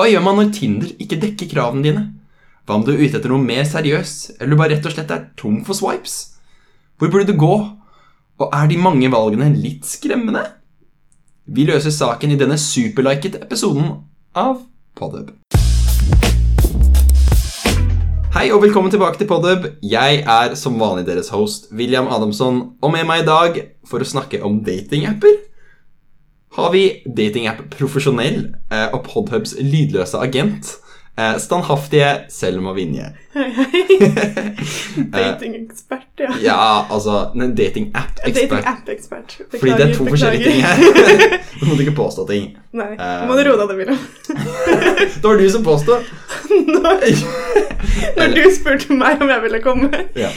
Hva gjør man når Tinder ikke dekker kravene dine? Hva om du er ute etter noe mer seriøst, eller du bare rett og slett er tom for swipes? Hvor burde du gå? Og er de mange valgene litt skremmende? Vi løser saken i denne superliket episoden av Podhub. Hei og velkommen tilbake til Podhub. Jeg er som vanlig deres host William Adamson, og med meg i dag for å snakke om datingapper har vi datingapp Profesjonell eh, og Podhubs lydløse agent, eh, standhaftige Selma Vinje. Datingekspert, ja. Ja, altså en datingapp-ekspert. Datingapp-ekspert. Fordi det er to forskjellige ting her. Du må ikke påstå ting. Nei, Uh, må du roe deg, William. Det var du som påstod. Når, når du spurte meg om jeg ville komme. Ja.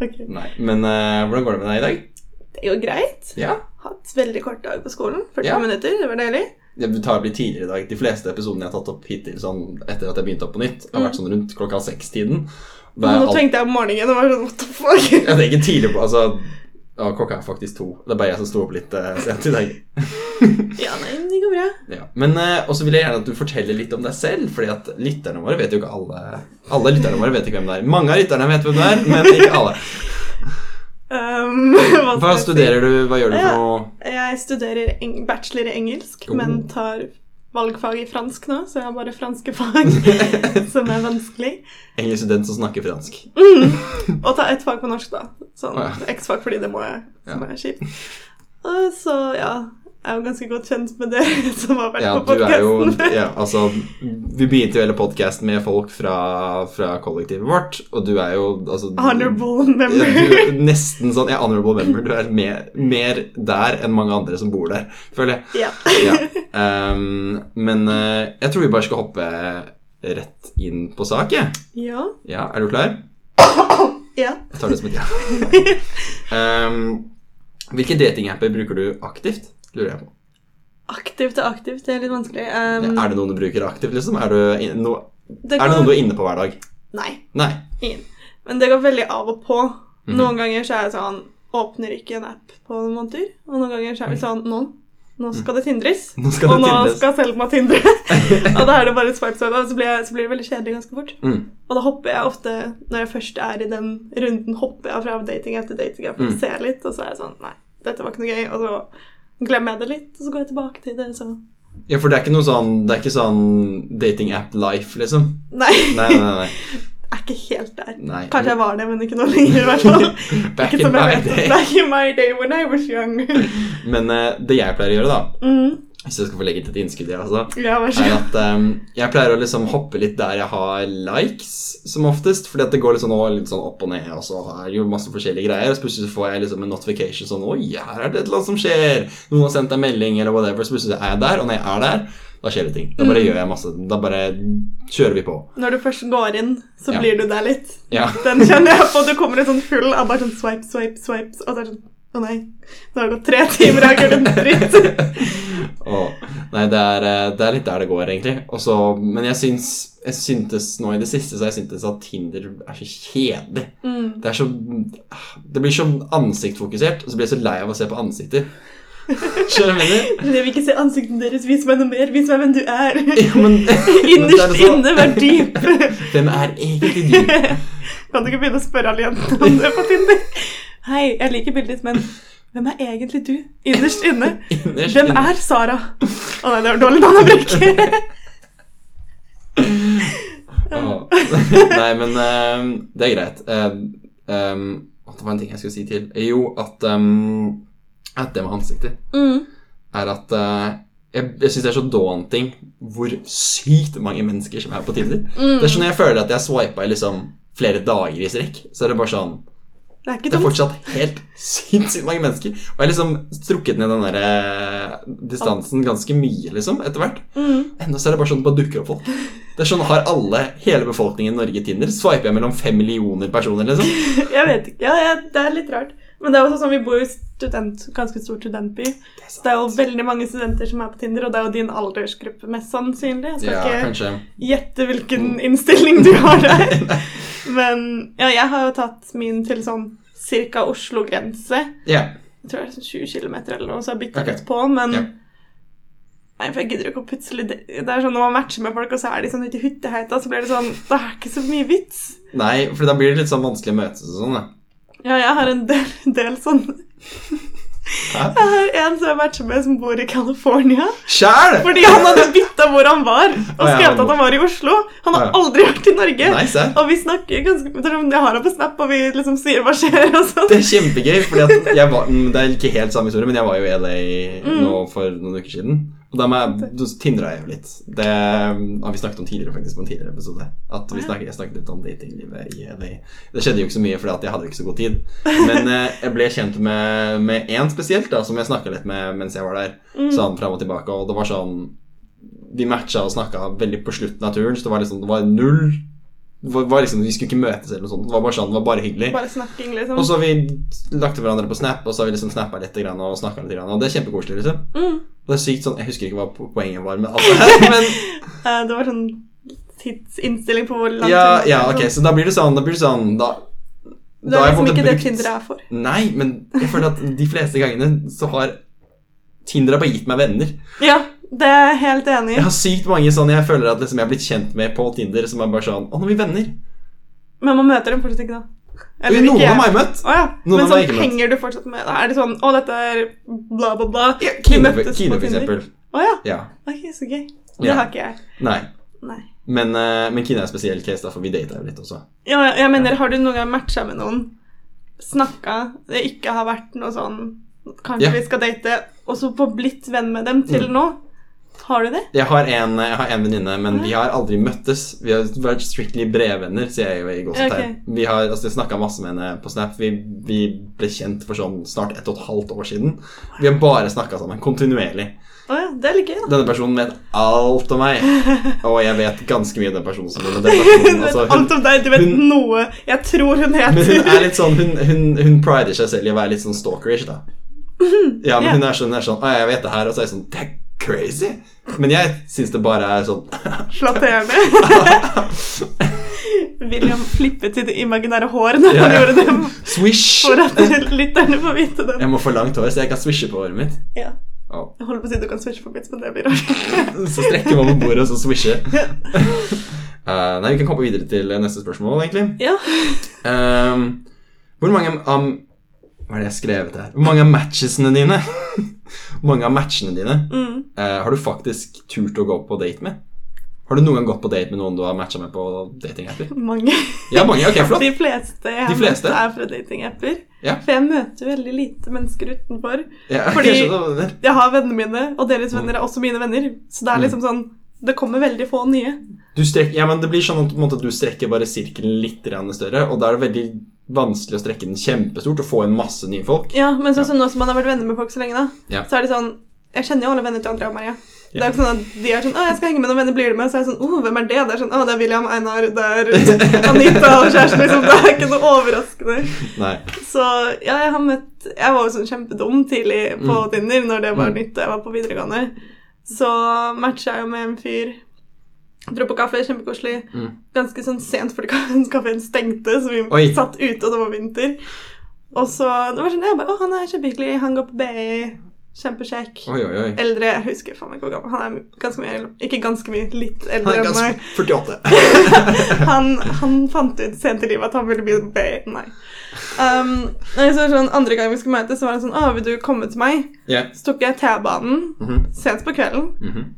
Ok. Nei, men uh, hvordan går det med deg i dag? Det er jo greit. Ja. Hatt veldig kort dag på skolen. 45 Ja. minutter, det var deilig. Det tar litt tidligere i dag. De fleste episodene jeg har tatt opp hittil sånn, etter at jeg begynte opp på nytt, har vært sånn rundt klokka seks-tiden. Nå alt- tenkte jeg om morgenen og var sånn, what the fuck? Ja, det er ikke tidlig på Altså, ja, klokka er faktisk to. Det er bare jeg som sto opp litt uh, sent i dag. Ja, nei, men det går bra. Ja. Men uh, også vil jeg gjerne at du forteller litt om deg selv, fordi at lytterne våre vet jo ikke alle Alle lytterne våre vet ikke hvem det er. Mange av lytterne vet hvem det er, men ikke alle. Um, hva Hva studerer si? du? Hva gjør du for noe? Jeg studerer bachelor i engelsk, Oh. men tar valgfag i fransk nå, så jeg har bare franske fag som er vanskelig. Engelsk student som snakker fransk. Og ta ett fag på norsk, da. Sånn ja. X-fag, fordi det må jeg. Som Ja. er kjipt. Så, ja er jo ganske godt kjent med det som har vært Ja, på podkasten. ja, Altså, vi begynte jo hele podkasten med folk fra, fra kollektivet vårt, og du er jo altså Honorable du, member. du nesten sånn ja, honorable member. Du er mer, mer der enn mange andre som bor der, føler jeg. ja. Ja. Um, men uh, jeg tror vi bare skal hoppe rett inn på sak. jeg. ja. Ja, er du klar? Ja. Jeg tar det som et ja. um, hvilke datingapper bruker du aktivt? Lurer jeg på. Aktivt og aktivt, det er litt vanskelig. Um, er det noen du bruker aktivt, liksom? Er, du no, det er det noen du er inne på hver dag? Nei. Nei. Ingen. Men det går veldig av og på. Mhm. Noen ganger så er jeg sånn Åpner ikke en app på noen måneder. Og noen ganger så er det sånn Nå, nå skal det tindres. Nå skal og tindres. nå skal Selma tindre. og da er det bare swipe swipe, og så blir, jeg, så blir det veldig kjedelig ganske fort. Mm. Og da hopper jeg ofte, når jeg først er i den runden, hopper jeg fra dating etter dating for Mm. å se litt, og så er jeg sånn Nei, dette var ikke noe gøy. Og så glemmer jeg det litt, og så går jeg tilbake til det, så Ja, for det er ikke noe sånn Det er ikke sånn dating app life, liksom? Nei. Nei, nei, nei. Jeg er ikke helt der. nei. Kanskje jeg var det, men ikke nå lenger, i hvert fall. Back in my day. Back in my day when I was young. Men uh, det jeg pleier å gjøre, da, Mm. Hvis jeg skal få legge til et innskudd, jeg, altså, Ja, er at um, jeg pleier å liksom hoppe litt der jeg har likes, som oftest. Fordi at det går litt sånn, litt sånn opp og ned, og så er det jo masse forskjellige greier. Og så plutselig får jeg liksom en notification sånn Oi, her er det et eller annet som skjer. Noen har sendt en melding, eller whatever. Så plutselig er jeg der, og når jeg er der, da skjer det ting. Da bare Mm. gjør jeg masse. Da bare kjører vi på. Når du først går inn, så Ja. blir du der litt. Ja. Den kjenner jeg på. Du kommer i sånn full av bare sånn swipe, swipe, swipe, og så er det sånn Å nei, nå har det gått tre timer, jeg har ikke gjort en dritt. Nei, det er, eh, det er litt der det går, egentlig. Også, men jeg syns jeg syntes nå i det siste så jeg syntes at Tinder er så kjedelig. Mm. Det er så Det blir så ansiktfokusert, og så blir jeg så lei av å se på ansikter. Skjønner du jeg vil ikke se ansiktene deres. Vis meg noe mer. Vis meg hvem du er. Ja, men, er Innerst så- inne, vær dyp. Hvem er egentlig dyp? Kan du ikke begynne å spørre alle jentene om det på Tinder? Hei, jeg liker bildet ditt, men hvem er egentlig du? Innerst inne. Innerst Hvem inne. er Sara? Å nei, det var dårlig navnebruk. Åh. Nei, men uh, det er greit. Uh, um, det var en ting jeg skulle si til. Jo, at, um, at det med ansikter Mm. er at uh, jeg, jeg syns det er så daunting hvor sykt mange mennesker som er på Tinder. Mm. Det er sånn jeg føler at jeg swipa i liksom flere dager i strekk. Så er det bare sånn Det er Det er fortsatt helt sinnssykt mange mennesker. Og jeg har liksom strukket ned den der eh, distansen ganske mye, liksom, etter hvert. Mm. Enda så er det bare sånn det bare dukker opp folk. Det er sånn, Har alle, hele befolkningen i Norge Tinder? Swiper jeg mellom fem millioner personer, liksom? Jeg vet ikke. Ja, ja, det er litt rart. Men det er også sånn, vi bor jo i student, ganske stor studentby. Så det er jo veldig mange studenter som er på Tinder, og det er jo din aldersgruppe mest sannsynlig. Jeg skal Ja, ikke kanskje. gjette hvilken innstilling du har der. Men ja, jeg har jo tatt min til sånn cirka Oslo-grense. Ja. Jeg tror det er sånn 20 km eller noe, så jeg har bytta okay. litt på, men yeah. Nei, for jeg gidder ikke å plutselig Det det er sånn når man matcher med folk, og så er de sånn ute i hytteheita, så blir det sånn Det er ikke så mye vits. Nei, for da blir det litt sånn vanskelig å møtes og sånn, da. Ja, jeg har en del, del sånn Hæ? Jeg har en som jeg matcher med, som bor i California. Sjæl! Fordi han hadde bytta hvor han var, og skrevet at han var i Oslo. Han har aldri vært i Norge. Nice. Og vi snakker ganske Jeg har ham på Snap, og vi liksom sier hva skjer og sånn. Det er kjempegøy, mm, det er ikke helt samme historie, men jeg var jo i LA Mm. nå for noen uker siden. Og jeg- tindra jeg jo litt. Det har vi snakket om tidligere faktisk på en tidligere episode. At vi snakket, Jeg snakket litt om datinglivet i LA. Det skjedde jo ikke så mye, at jeg hadde jo ikke så god tid. Men eh, jeg ble kjent med, med én spesielt, da, som jeg snakka litt med mens jeg var der. Mm. Sånn fram og tilbake, og det var sånn Vi matcha og snakka veldig på slutten av turen, så det var liksom Det var null liksom, Vi skulle ikke møtes eller noe sånt. Det var bare sånn, det var bare hyggelig. Bare snakking, liksom. Og så har vi lagt hverandre på Snap, og så har vi liksom snappa litt og snakka litt. Og det er kjempekoselig. liksom Mm. Og det er sykt sånn, Jeg husker ikke hva poenget var med alt det her, men Det var sånn tidsinnstilling på hvor langt ja, ja, ok, så da blir det sånn Da blir det sånn Da, Det er liksom ikke det Tinder er for. Nei, men jeg føler at de fleste gangene så har Tinder har bare gitt meg venner. Ja, det er jeg helt enig i. Jeg har sykt mange sånn jeg føler at liksom jeg har blitt kjent med på Tinder, som er bare sånn Å, nå er vi venner. Men man møter dem fortsatt ikke, da. Eller, noen har meg møtt. Å ja. Men sånn henger du fortsatt med? Er det sånn Å, dette er bla, bla, bla. Ja, Kine, for eksempel. Å ja. Ja. Okay, så gøy. Det har ikke jeg. Nei. Nei. Men, eh, men Kine er en spesiell case, da, for vi data jo litt også. Ja, jeg mener, har du noen gang matcha med noen, snakka, det ikke har vært noe sånn Kanskje vi skal date, og så få blitt venn med dem til Mm. nå? Har du det? Jeg har en, jeg har en venninne, men vi har aldri møttes. Vi har vært strictly brevvenner, sier jeg jo i gåsetegn. Ok. Vi har altså, snakka masse med henne på Snap. Vi, vi ble kjent for sånn snart ett og et halvt år siden. Vi har bare snakka sammen kontinuerlig. Å ja, det er litt gøy, da. Denne personen vet alt om meg, og jeg vet ganske mye om den personen. Som, den personen altså, hun, alt om deg, du vet hun- noe Jeg tror hun heter men hun er litt sånn Hun, hun, hun prider seg selv i å være litt sånn stalkerish, da. Ja, men yeah. hun er sånn, er sånn Å, jeg vet det her, og så er jeg sånn Det er crazy. Men jeg syns det bare er sånn flatterende. William flippet sitt imaginære hår når ja, Ja, han gjorde det, Swish! for at lytterne får vite det. Jeg må få langt hår, så jeg kan swishe på håret mitt. Ja. Oh. Jeg holder på å si du kan swishe på mitt, men det blir rart. Så strekker man på bordet, og så swishe. uh, nei, vi kan komme videre til neste spørsmål, egentlig. Ja. Um, hvor mange av Hva er det jeg har skrevet her? Hvor mange av matchesene dine Hvor mange av matchene dine Mm. eh, har du faktisk turt å gå på date med? Har du noen gang gått på date med noen du har matcha med på datingapper? Mange. Ja, mange. Ok, flott. De fleste jeg De har fleste? møtt, er fra datingapper. Ja. For jeg møter veldig lite mennesker utenfor. Ja, Fordi- jeg har vennene mine, og deres Mm. venner er også mine venner. Så det er liksom sånn Det kommer veldig få nye. Du strekker, ja, men det blir sånn at måte, du strekker bare sirkelen litt større, og da er det veldig vanskelig å strekke den kjempestort og få en masse nye folk. Ja, men sånn som nå som man har vært venner med folk så lenge, da, Ja. så er det sånn Jeg kjenner jo alle venner til Andrea og Maria. Det Ja. er ikke sånn at de er sånn 'Å, jeg skal henge med noen venner, blir du med?' Så er jeg sånn 'Å, hvem er det?' Det er sånn 'Å, det er William, Einar, det er Anita og kjæresten', liksom. Det er ikke noe overraskende. Nei. Så ja, jeg har møtt Jeg var jo sånn kjempedum tidlig på Mm. Tinder når det var Mm. nytt og jeg var på videregående. Så matcha jeg jo med en fyr. Dro på kaffe, kjempekoselig. Mm. Ganske sånn sent fordi kafeen stengte, så vi Oi. satt ute, og det var vinter. Og så det var sånn, jeg bare, å, han er kjempehyggelig, han går på BI, kjempekjekk. Eldre, jeg husker faen ikke hvor gammel Han er ganske mye, ikke ganske mye, litt eldre enn meg. 48. Han, han fant ut sent i livet at han ville bli BI. Nei. Um, så sånn, andre gang vi skulle møtes, så var det sånn Å, vil du komme til meg? Ja. Så tok jeg T-banen Mhm, sent på kvelden mhm.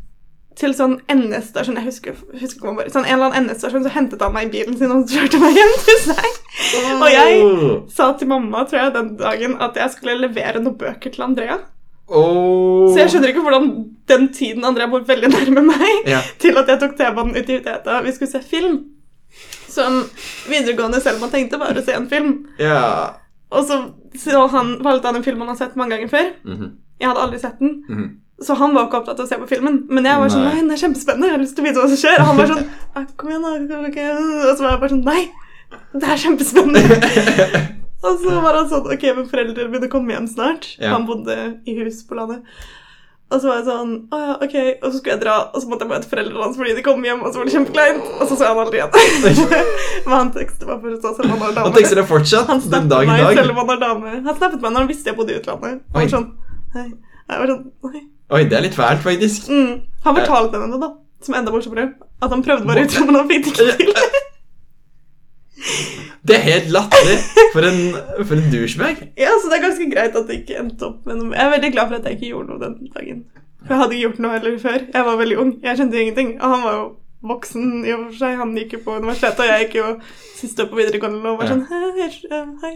Til sånn NS-stasjon. Jeg husker, husker ikke hva bare. Sånn en eller annen NS-stasjon, så hentet han meg i bilen sin og kjørte meg hjem til seg. Og jeg sa til mamma tror jeg, den dagen at jeg skulle levere noen bøker til Andrea. Oh. Så jeg skjønner ikke hvordan den tiden Andrea bor veldig nærme meg, Ja. til at jeg tok T-banen ut i Uteta. Vi skulle se film. Som videregående selv man tenkte var å se en film. Ja. Og så, så han valgte han en film han har sett mange ganger før. Mhm, Jeg hadde aldri sett den. mhm. Så han var ikke opptatt av å se på filmen. Men jeg var sånn Nei. Det er kjempespennende. Jeg har lyst til å vite hva som skjer. Og han var sånn Kom igjen, da. Og så var jeg bare sånn Nei, det er kjempespennende. og så var han sånn Ok, men foreldrene mine kommer hjem snart. Ja. Han bodde i hus på landet. Og så var jeg sånn Å ja, ok. Og så skulle jeg dra, og så måtte jeg møte foreldrene hans fordi de kom hjem, og så var det kjempekleint. Og så så jeg han aldri igjen. men han tekster meg fortsatt selv om han har Han tekster deg fortsatt Han den dag i dag? selv om han har dame. Han snappet meg når han visste jeg bodde i utlandet. Han var sånn Nei. Jeg var sånn Nei. Oi, det er litt fælt, faktisk. Mm. Han fortalte henne det, da. Som enda morsommere. At han prøvde bare ut, men han fikk det ikke til. Det er helt latterlig. For en, for en douchebag. Ja, så det er ganske greit at det ikke endte opp med noe Jeg er veldig glad for at jeg ikke gjorde noe den dagen. For jeg hadde ikke gjort noe heller før. Jeg var veldig ung. Jeg skjønte ingenting. Og han var jo voksen i og for seg. Han gikk jo på universitetet, og jeg gikk jo siste år på videregående og var Ja. sånn Hei, jeg, hei.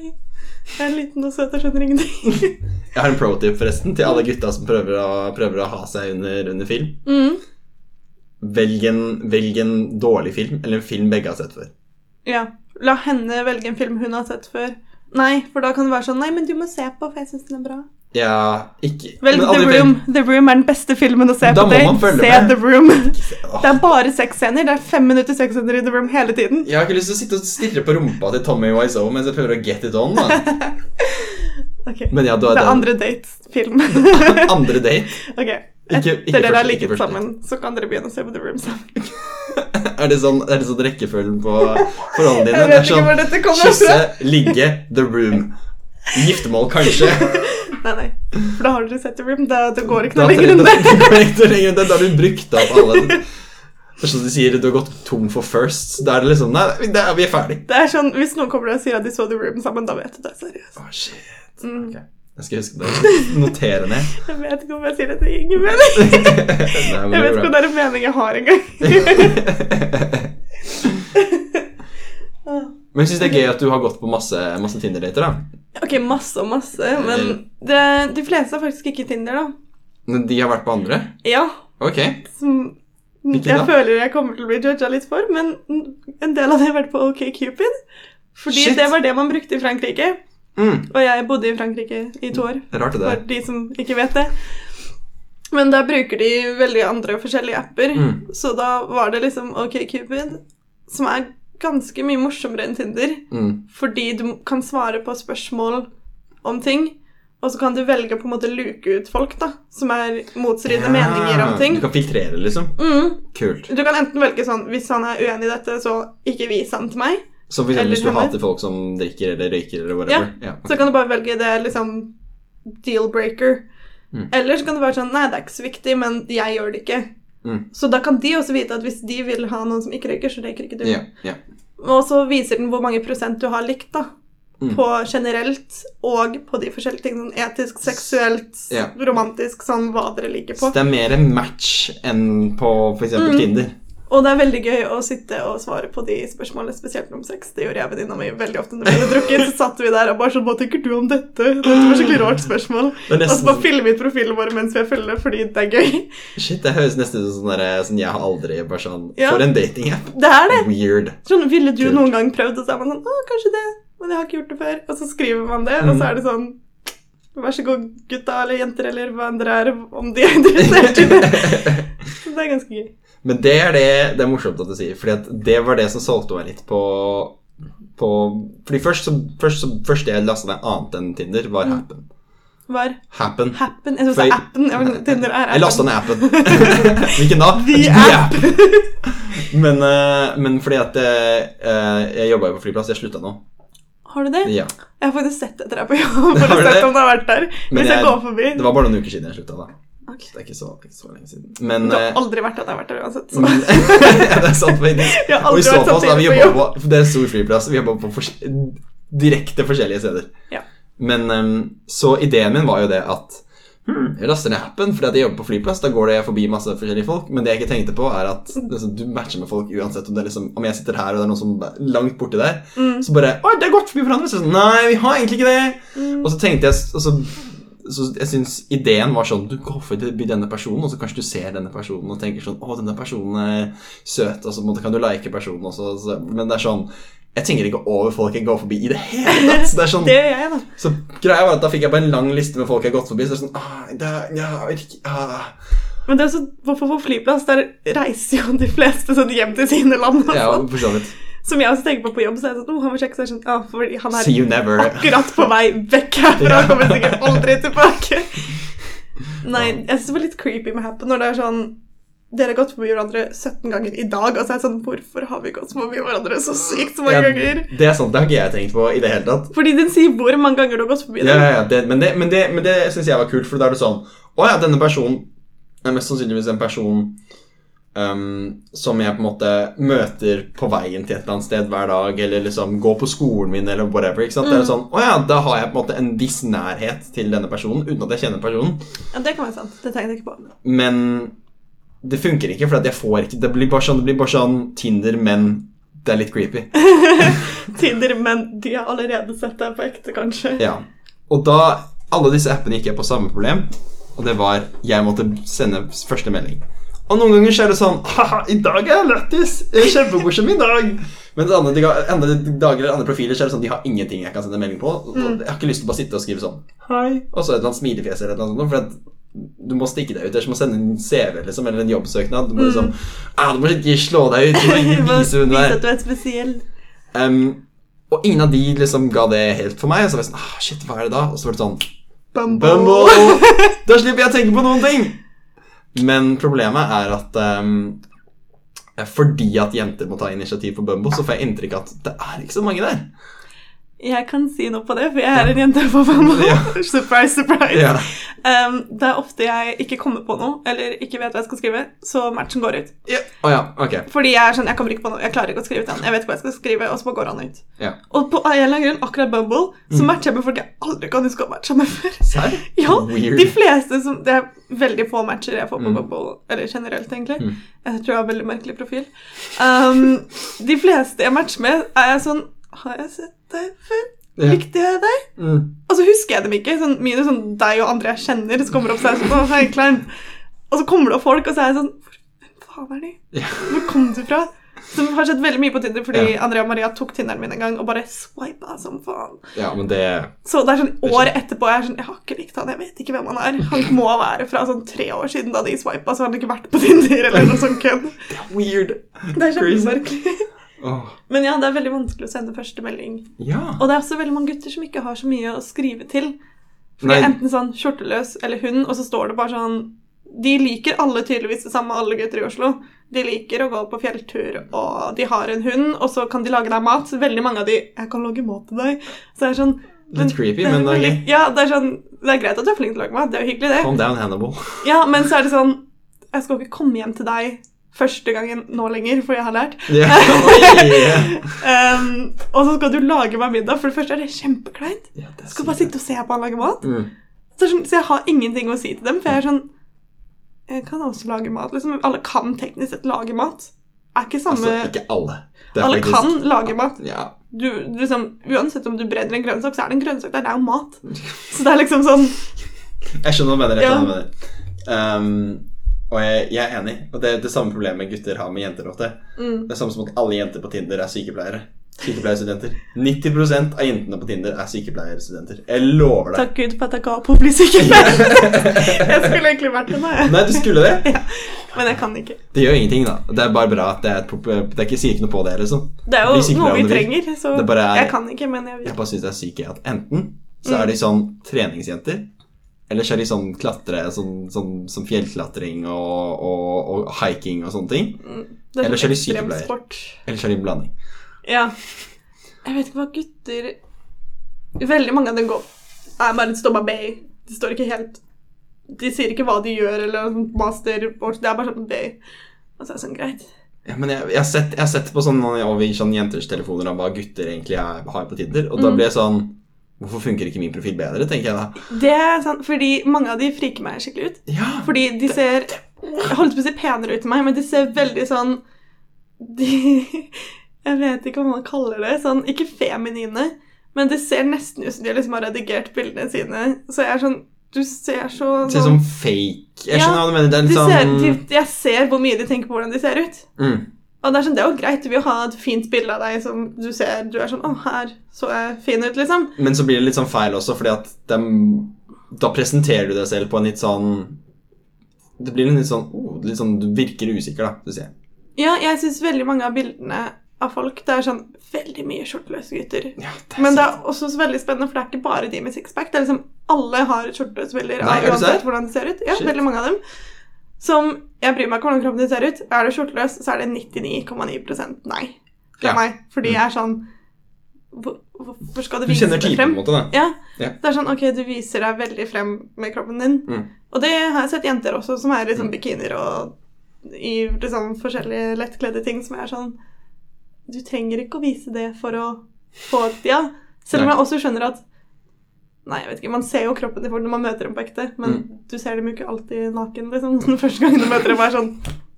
jeg er liten og søt og skjønner ingenting. Jeg har en pro-tip forresten til alle gutta som prøver å, prøver å ha seg under, under film. mm. Velg en, velg en dårlig film, eller en film begge har sett før. Ja. La henne velge en film hun har sett før. Nei, for da kan det være sånn Nei, men du må se på, for jeg syns den er bra. Ja, ikke Velg The Room. The Room er den beste filmen å se Da på date. Se med. The Room. Det er bare sexscener. Det er fem minutter sexscener i The Room hele tiden. Jeg har ikke lyst til å sitte og stirre på rumpa til Tommy Wiseau mens jeg prøver å get it on. da. okay. Men ja, Det er den andre date-film. andre date. ok, Etter ikke dere har ligget sammen, så kan dere begynne å se på The Room sammen. Er det sånn, er det sånn rekkefølgen på forholdene dine? Jeg Det vet ikke sånn hvor dette kommer kysse, fra. ligge, the room. Giftermål, kanskje. Nei, nei, for da har dere sett The Room. Da, det går ikke noe lenger enn det. da, har du brukt opp alle Det er sånn de sier du har gått tom for firsts. Da er det liksom Nei, det er, vi er ferdig. Det er sånn, Hvis noen kommer og sier at de så The Room sammen, da vet du det er seriøst. Oh, shit. Mm. Okay. Jeg skal huske det. Notere ned. Jeg vet ikke om jeg sier dette til ingen mening. Jeg vet ikke om det er en mening jeg har engang. Men jeg syns det er gøy at du har gått på masse, masse Tinder-dater, da. ok, masse og masse, men det, de fleste har faktisk ikke Tinder, da. Men de har vært på andre? Ja, Ok. som Hvilken, jeg da? føler jeg kommer til å bli judga litt for, men en del av det har vært på OkCupid. Fordi Shit. det var det man brukte i Frankrike, Mm, og jeg bodde i Frankrike i to år. rart, det For de som ikke vet det. Men der bruker de veldig andre forskjellige apper, Mm. så da var det liksom OkCupid, som er ganske mye morsommere enn Tinder. Mm. Fordi du kan svare på spørsmål om ting, og så kan du velge på en måte luke ut folk da, som er motstridende meninger om ting. Du kan filtrere, liksom. Mm. Kult. Du kan enten velge sånn Hvis han er uenig i dette, så ikke vis han til meg. Så for hvis du hater folk som drikker eller røyker eller whatever. Ja. Så kan du bare velge det liksom deal-breaker. Mm. Eller så kan det være sånn Nei, det er ikke så viktig, men jeg gjør det ikke. Mm. Så da kan de også vite at hvis de vil ha noen som ikke røyker, så røyker ikke du. Yeah, yeah. Og så viser den hvor mange prosent du har likt, da. Mm. På generelt og på de forskjellige tingene. Sånn etisk, seksuelt, yeah. romantisk, sånn hva dere liker på. Så det er mer en match enn på f.eks. Mm. Tinder. Og det er veldig gøy å sitte og svare på de spørsmålene, spesielt om sex. Det gjorde jeg venninna mi veldig ofte når vi hadde drukket. Så satt vi der og bare sånn Hva tenker du om dette? Dette var skikkelig rart spørsmål. Det er Og så bare nesten, filmer vi ut profilen vår mens vi er fulle, fordi det er gøy. shit, det høres nesten ut som sånn, sånn Jeg har aldri bare sånn Ja. For en datingapp. Det er det. Weird. Sånn, Ville du noen gang prøvd? Og så er man sånn Å, kanskje det. Men jeg har ikke gjort det før. Og så skriver man det, og så Mm. er det sånn Vær så god, gutta eller jenter eller hva enn dere er, om de er interessert i det. Så det er ganske gøy. Men det er det Det er morsomt at du sier, Fordi det var det som solgte meg litt på på, fordi først så, først så først jeg lasta ned annet enn Tinder, var Mm. Happen. Var Happen. Happen Jeg trodde appen. Jeg sånn, Tinder er appen. Jeg lasta ned appen. Hvilken da? The app. men, eh, men fordi at eh, jeg jobba jo på flyplass, jeg slutta nå. Har du det? Ja. Jeg har faktisk sett etter deg på jobb. For sett det? om du har vært der. Hvis jeg, jeg- går forbi. Det var bare noen uker siden jeg slutta, da. Ok. Det er ikke så, ikke så lenge siden. Men det har eh, aldri vært at jeg har vært der uansett. Men- det er sant, faktisk. Og i så fall så har vi jobba på på Det er en stor flyplass. Vi jobba på fors direkte forskjellige steder. Ja. Men ehm, så ideen min var jo det at hmm, jeg laster ned appen fordi at jeg jobber på flyplass. Da går det forbi masse forskjellige folk. Men det jeg ikke tenkte på, er at liksom, du matcher med folk uansett om det er liksom Om jeg sitter her og det er noen som er langt borti der, Mm. så bare Oi, det er godt forbi hverandre. Så sånn, Nei, vi har egentlig ikke det. Mm. Og så tenkte jeg og så, så Jeg syns ideen var sånn Du går forbi denne personen, og så kanskje du ser denne personen og tenker sånn Å, denne personen er søt, og så kan du like personen også. Så, men det er sånn Jeg tenker ikke over folk jeg går forbi i det hele tatt. Det er sånn Det gjør jeg, da. Så greia var at da fikk jeg bare en lang liste med folk jeg har gått forbi. Så det er sånn ah, det er, ja, ikke, ah. Men det er så, hvorfor på flyplass? Der reiser jo de fleste sånn hjem til sine land. Ja, sånn. for så vidt. Som jeg også tenker på på jobb. Så er jeg sånn, oh, han må sjekke, så er jeg sånn, oh, fordi han See er you never. akkurat på vei vekk herfra. Han kommer sikkert aldri tilbake. Nei, jeg syns det var litt creepy med Happen når det er sånn Dere har gått forbi hverandre 17 ganger i dag, og så er jeg sånn Hvorfor har vi gått forbi hverandre så sykt så mange Ja, ganger? det er sant, det har ikke jeg tenkt på i det hele tatt. Fordi den sier hvor mange ganger du har gått forbi den. ja, ja, det, men det, men det, men det syns jeg var kult, for da er det sånn Å ja, denne personen er mest sannsynligvis en person um, som jeg på en måte møter på veien til et eller annet sted hver dag, eller liksom går på skolen min, eller whatever. ikke sant? Det er sånn, å ja, Da har jeg på en måte en viss nærhet til denne personen, uten at jeg kjenner personen. Ja, det kan være sant. Det tenkte jeg ikke på. Men det funker ikke, for jeg får ikke Det blir bare sånn, det blir bare sånn Tinder, men det er litt creepy. Tinder, men de har allerede sett deg på ekte, kanskje. Ja. Og da Alle disse appene gikk jeg på samme problem, og det var jeg måtte sende første melding. Og noen ganger så er det sånn Haha, i dag er jeg lættis! Kjempemorsom i dag! Men andre, de- andre dager eller andre profiler så er det sånn de har ingenting jeg kan sende melding på. Mm. Jeg har ikke lyst til å bare sitte og skrive sånn Hei. Og så et eller annet smilefjes eller noe sånt. For at du må stikke deg ut. Det er som å sende en CV liksom, eller en jobbsøknad. Du må liksom ah, Du må ikke slå deg ut. Du må ikke vise hvem du Vise at du er spesiell. Um, og ingen av de liksom ga det helt for meg. Og så var jeg sånn ah, Shit, hva er det da? Og så var det sånn Bumble. Bumble! Da slipper jeg å tenke på noen ting! Men problemet er at um, fordi at jenter må ta initiativ på Bumbo, så får jeg inntrykk av at det er ikke så mange der. Jeg kan si noe på det, for jeg er en jente på Bumble. Ja. surprise, surprise. Ja. Um, det er ofte jeg ikke kommer på noe, eller ikke vet hva jeg skal skrive, så matchen går ut. Ja. Oh, ja, ok. Fordi jeg er sånn, jeg kommer ikke på noe, jeg klarer ikke å skrive han. Jeg vet ikke hva jeg skal skrive, og så bare går han ut. Ja. Og på en eller annen grunn, akkurat Bumble, så matcher jeg med folk jeg aldri kan huske å matche med før. Serr? Ja, Weird. de fleste som Det er veldig få matcher jeg får på Mm. Bumble, eller generelt, egentlig. Mm. Jeg tror jeg har veldig merkelig profil. Um, de fleste jeg matcher med, er jeg sånn Har jeg sett deg før? Ja. Likte jeg deg? Mm. Og så husker jeg dem ikke. Sånn, mine sånn deg og andre jeg kjenner, så kommer det opp sånn. Og så kommer det opp folk, og så er jeg sånn Hvor faen er de? Hvor kom du fra? Som har skjedd veldig mye på Tinder, fordi Ja. Andrea og Maria tok Tinderen min en gang og bare swipa som faen. ja, men det Så det er sånn år etterpå jeg er sånn Jeg har ikke likt han, jeg vet ikke hvem han er. Han må være fra sånn tre år siden da de swipa, så har han ikke vært på Tinder eller noe sånt kødd. Det er weird. Det er kjempemerkelig. Åh. Men ja, det er veldig vanskelig å sende første melding. Ja. Og det er også veldig mange gutter som ikke har så mye å skrive til. For det er enten sånn skjorteløs eller hund, og så står det bare sånn De liker alle tydeligvis det samme, alle gutter i Oslo. De liker å gå på fjelltur, og de har en hund, og så kan de lage deg mat. Så veldig mange av de 'Jeg kan lage mat til deg'. Så det er sånn Litt creepy, det er men veldig- ok. Ja, det er sånn Det er greit at du er flink til å lage mat, det er jo hyggelig, det. Calm down, Hannibal. Ja, men så er det sånn Jeg skal ikke komme hjem til deg første gangen nå lenger, for jeg har lært. Um, og så skal du lage meg middag. For det første er det kjempekleint. Ja, det Skal bare sitte og se på han lage mat. Mm. Så, sånn, så jeg har ingenting å si til dem, for jeg er sånn Jeg kan også lage mat. liksom. Alle kan teknisk sett lage mat. Er ikke samme Altså, ikke alle. Alle faktisk- kan lage mat. Ja. Du, liksom, uansett om du brenner en grønnsak, så er det en grønnsak der. Det er jo mat. Så det er liksom sånn Jeg skjønner hva du mener. Jeg skjønner hva du mener. Um, og jeg, jeg er enig. Og det er det samme problemet gutter har med jenter ofte. mm, Det er samme som at alle jenter på Tinder er sykepleiere. Sykepleierstudenter. 90% av jentene på Tinder er sykepleierstudenter. Jeg lover deg. Takk Gud for at jeg ga opp å bli sykepleier. jeg skulle egentlig vært det nå, jeg. Nei, du skulle det. Ja, men jeg kan ikke. Det gjør ingenting, da. Det er bare bra at det er et Det er ikke, sier ikke noe på det, liksom. Det er jo noe vi trenger, så er- jeg kan ikke, men jeg vil. Jeg bare syns det er sykt at enten så er de sånn treningsjenter, eller kjører er de sånn klatre, sånn, sånn, som fjellklatring og, og, og hiking og sånne ting. Det Ellers er de sånn sykepleier. Eller kjører er de en blanding. Ja. Jeg vet ikke hva gutter Veldig mange av dem går er bare står bare Bay. De står ikke helt De sier ikke hva de gjør, eller sånn master Det er bare sånn Bay. Og så er det sånn greit. Ja, men jeg, jeg, har sett, jeg har sett på sånn over sånn jenters telefoner om hva gutter egentlig er, har på Tinder, og da Mm. blir jeg sånn Hvorfor funker ikke min profil bedre, tenker jeg da. Det er sant, fordi mange av de friker meg skikkelig ut. Ja, Fordi de ser Jeg holdt på å si penere ut enn meg, men de ser veldig sånn De Jeg vet ikke hva man kaller det. Sånn, ikke feminine, men det ser nesten ut som de liksom har redigert bildene sine. Så jeg er sånn Du ser så sånn, ser som fake Jeg Ja, skjønner hva du mener. Det er de sånn ser, de, Jeg ser hvor mye de tenker på hvordan de ser ut. mm. Og det er sånn, det er jo greit. Du vil ha et fint bilde av deg som du ser Du er sånn Å, her så jeg fin ut, liksom. Men så blir det litt sånn feil også, fordi at dem, da presenterer du deg selv på en litt sånn Det blir en litt sånn, oh, litt sånn Du virker usikker, da. Du ser. Ja, jeg syns veldig mange av bildene av folk Det er sånn veldig mye skjorteløse gutter. Ja, det Men det er også så veldig spennende, for det er ikke bare de med sixpack. Det er liksom Alle har skjorteløse bilder av uansett hvordan de ser ut. Ja, Shit. veldig mange av dem. Som Jeg bryr meg ikke hvordan kroppen din ser ut. Er du skjorteløs, så er det 99,9 nei fra Ja. meg. Fordi Mm. jeg er sånn Hvorfor skal du Du vise kjenner typen, på frem? en måte, da. Ja. Ja. Det er sånn, ok, du viser deg veldig frem med kroppen din. Mm. Og det har jeg sett jenter også, som er i sånn bikinier og i liksom forskjellige lettkledde ting som er sånn Du trenger ikke å vise det for å få et ja. Selv om jeg også skjønner at Nei, jeg vet ikke, man ser jo kroppen til folk når man møter dem på ekte, men Mm. du ser dem jo ikke alltid naken, liksom. Den første gangen du møter dem, er sånn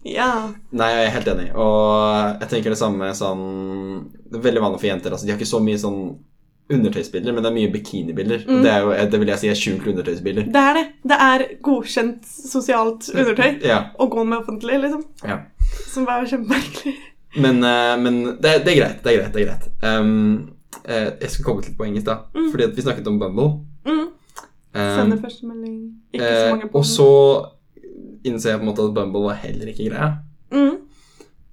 Ja. Nei, jeg er helt enig. Og jeg tenker det samme sånn Det er veldig vanlig for jenter. Altså, de har ikke så mye sånn undertøysbilder, men det er mye bikinibilder. Mm. det, er jo, det vil jeg si er skjult undertøysbilder. Det er det. Det er godkjent sosialt undertøy Ja, å gå med offentlig, liksom. ja. Som er kjempemerkelig. Men, eh, men det, det er greit. Det er greit. det er greit. Um, eh, jeg skal komme til på engelsk, da. Mm. Fordi at vi snakket om Bumble. Mm. Um, Sender første melding. Ikke så eh, mange på og så innser jeg på en måte at Bumble var heller ikke greia. mm.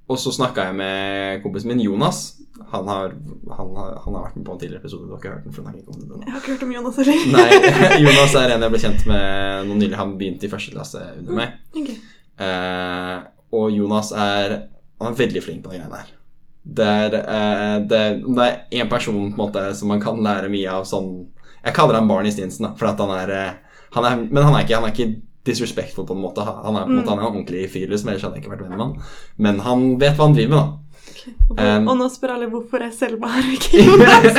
Og så snakka jeg med kompisen min Jonas. Han har, han, har, han har vært med på en tidligere episode. Du har ikke hørt den? for ikke. Jeg har ikke hørt om Jonas heller. Nei, Jonas er en jeg ble kjent med nå nylig. Han begynte i første klasse under meg. Ok. Eh, og Jonas er Han er veldig flink på de greiene her. Det er, eh, det, om det er én person på en måte som man kan lære mye av sånn Jeg kaller han Barney Stinson, da, for at han er, eh, han er Men han er ikke, han er ikke disrespectful på en måte. Han er på en måte han er en ordentlig fyr, liksom, ellers hadde jeg ikke vært venn med han. Men han vet hva han driver med, da. Hvorfor, Um, og nå spør alle hvorfor jeg Selma her og ikke Jonas.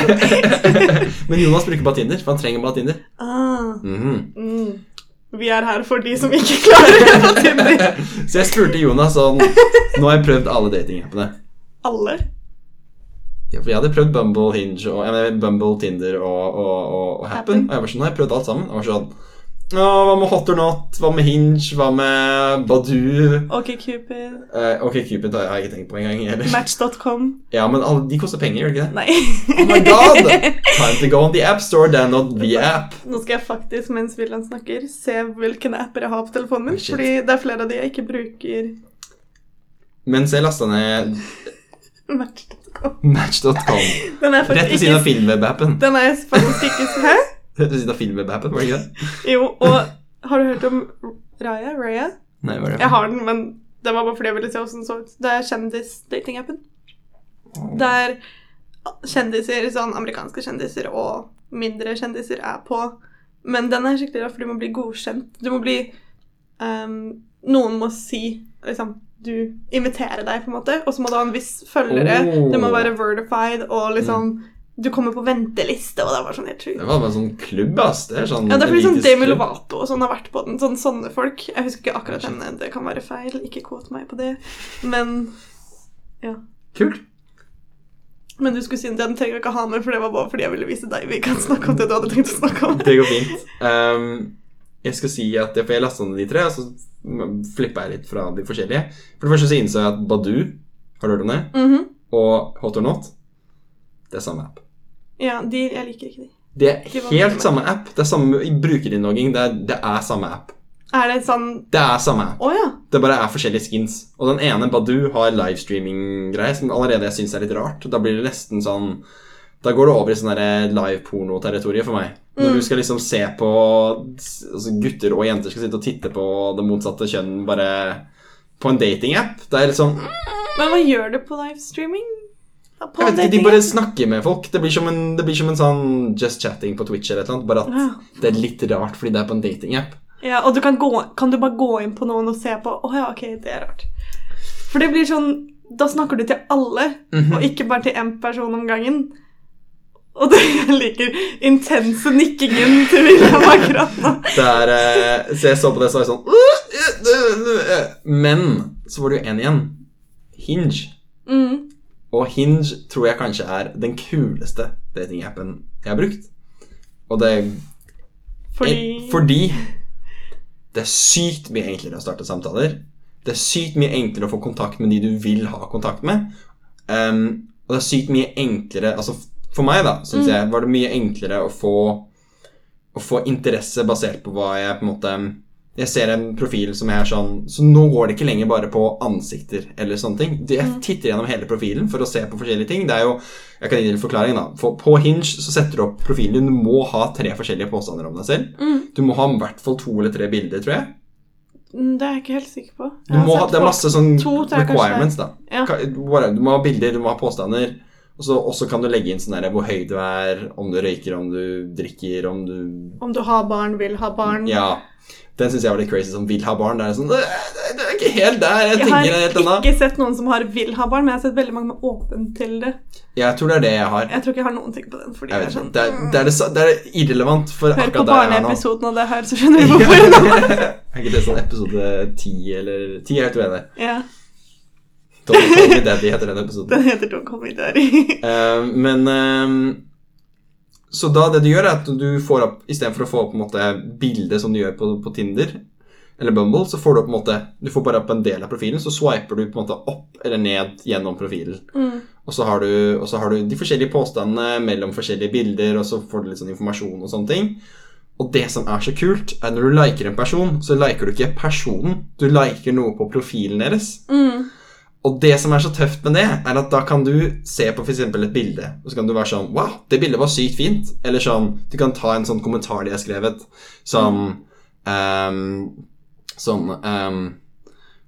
Men Jonas bruker bare Tinder, for han trenger bare Tinder. ah, Mhm. mm. Vi er her for de som ikke klarer det på Tinder. Så jeg spurte Jonas sånn Nå har jeg prøvd alle datingappene. Alle. Ja, for jeg hadde prøvd Bumble, Hinge og, mener, Bumble, Tinder og, og, og, Happen. Happen. Og jeg var sånn, jeg har prøvd alt sammen. Jeg var sånn Å, hva med Hot or Not? Hva med Hinge? Hva med Badoo? Ok, Cupid. Eh, ok, Cupid har jeg ikke tenkt på engang. Match.com. Ja, men alle, de koster penger, gjør de ikke det? Nei. Oh my god! Time to go on the app store, not the app. Nå skal jeg faktisk, mens William snakker, se hvilke apper jeg har på telefonen min. Oh, fordi det er flere av de jeg ikke bruker. Mens jeg lasta ned Match.com. Match.com er rett ved siden av Filmweb-appen. Den er faktisk ikke Hæ? Rett ved siden av Filmweb-appen, var det ikke det? Jo, og har du hørt om Raya? Raya? Nei, var det Jeg har den, men det var bare fordi jeg ville se hvordan den så ut. Det er kjendisdatingappen. Der kjendiser, sånn amerikanske kjendiser og mindre kjendiser er på. Men den er skikkelig rar, for du må bli godkjent. Du må bli um, Noen må si liksom Du inviterer deg, på en måte, og så må du ha en viss følgere. Oh. Det må være vertified og liksom Du kommer på venteliste, og det var sånn helt sjukt. Det var bare sånn klubb, ass. Det er sånn Ja, det er fordi sånn Demi. Lovato og sånn har vært på den. Sånn sånne folk. Jeg husker ikke akkurat henne, det kan være feil. Ikke kåt meg på det. Men ja. Kult. Men du skulle si at den trenger jeg ikke ha med, for det var bare fordi jeg ville vise deg. Vi kan snakke om det du hadde tenkt å snakke om. Det går fint. Um, jeg skal si at For jeg lasta ned de tre, og så flippa jeg litt fra de forskjellige. For det første så innså jeg at Badoo, har du hørt om det? Mhm. Og Hot or Not, det er samme app. Ja, de, jeg liker ikke de. Det er helt samme app. Det er samme i brukerinnlogging. Det, er- det er samme app. Er det sånn Det er samme app. Oh, ja. Det bare er forskjellige skins. Og den ene, Badoo, har livestreaming-greie som allerede jeg syns er litt rart. Da blir det nesten sånn Da går det over i sånn live-porno-territoriet for meg. Når Mm. du skal liksom se på altså Gutter og jenter skal sitte og titte på det motsatte kjønn bare på en datingapp. Det er litt sånn Men hva gjør du på livestreaming? På Jeg vet ikke, De bare snakker med folk. Det blir som en, det blir som en sånn just chatting på Twitch eller et eller annet. Bare at Ja. det er litt rart fordi det er på en datingapp. Ja, og du kan, gå, kan du bare gå inn på noen og se på Å ja, ok, det er rart. For det blir sånn Da snakker du til alle, Mhm. og ikke bare til én person om gangen. Og det jeg liker intense nikkingen til William akkurat nå. Eh, så jeg så på det, så var jeg sånn. Men så var det jo en igjen. Hinge. Mm. Og Hinge tror jeg kanskje er den kuleste datingappen jeg har brukt. Og det Fordi, Fordi fordi det er sykt mye enklere å starte samtaler. Det er sykt mye enklere å få kontakt med de du vil ha kontakt med. Um, og det er sykt mye enklere Altså for meg, da, syns Mm. jeg, var det mye enklere å få Å få interesse basert på hva jeg på en måte Jeg ser en profil som er sånn Så nå går det ikke lenger bare på ansikter eller sånne ting. Jeg Mm. titter gjennom hele profilen for å se på forskjellige ting. Det er jo Jeg kan gi deg en forklaring, da. For på Hinge så setter du opp profilen din. Du må ha tre forskjellige påstander om deg selv. mm. Du må ha i hvert fall to eller tre bilder, tror jeg. Mm, Det er jeg ikke helt sikker på. Ha, det er masse sånn requirements, da. Ja. Du må ha bilder, du må ha påstander, Og så kan du legge inn sånn der hvor høy du er, om du røyker, om du drikker, om du Om du har barn, vil ha barn. Ja. Den syns jeg var litt crazy, som vil ha barn. Det er sånn Det det er ikke helt der. Jeg, Jeg har det ikke sett noen som har vil ha barn, men jeg har sett veldig mange med åpen til det. Jeg tror det er det jeg har. Jeg tror ikke jeg har noen ting på den. jeg er sånn, Det er, det er, det, er irrelevant for Hør på akkurat der jeg er nå. barneepisoden av det her, så skjønner du hvorfor. er ikke det sånn episode ti eller ti? er helt uenig. ja, Don't Call Me Daddy heter den episoden. Den heter Don't Call Me Daddy. uh, men uh, Så da det du gjør, er at du får opp Istedenfor å få opp på en måte bildet som du gjør på, på Tinder eller Bumble, så får du opp på en måte Du får bare opp en del av profilen, så swiper du på en måte opp eller ned gjennom profilen. Mm. Og så har du, og så har du de forskjellige påstandene mellom forskjellige bilder, og så får du litt sånn informasjon og sånne ting. Og det som er så kult, er når du liker en person, så liker du ikke personen. Du liker noe på profilen deres. Mm. Og det som er så tøft med det, er at da kan du se på f.eks. et bilde, og så kan du være sånn Wow, det bildet var sykt fint. Eller sånn Du kan ta en sånn kommentar de har skrevet, som um, Sånn um,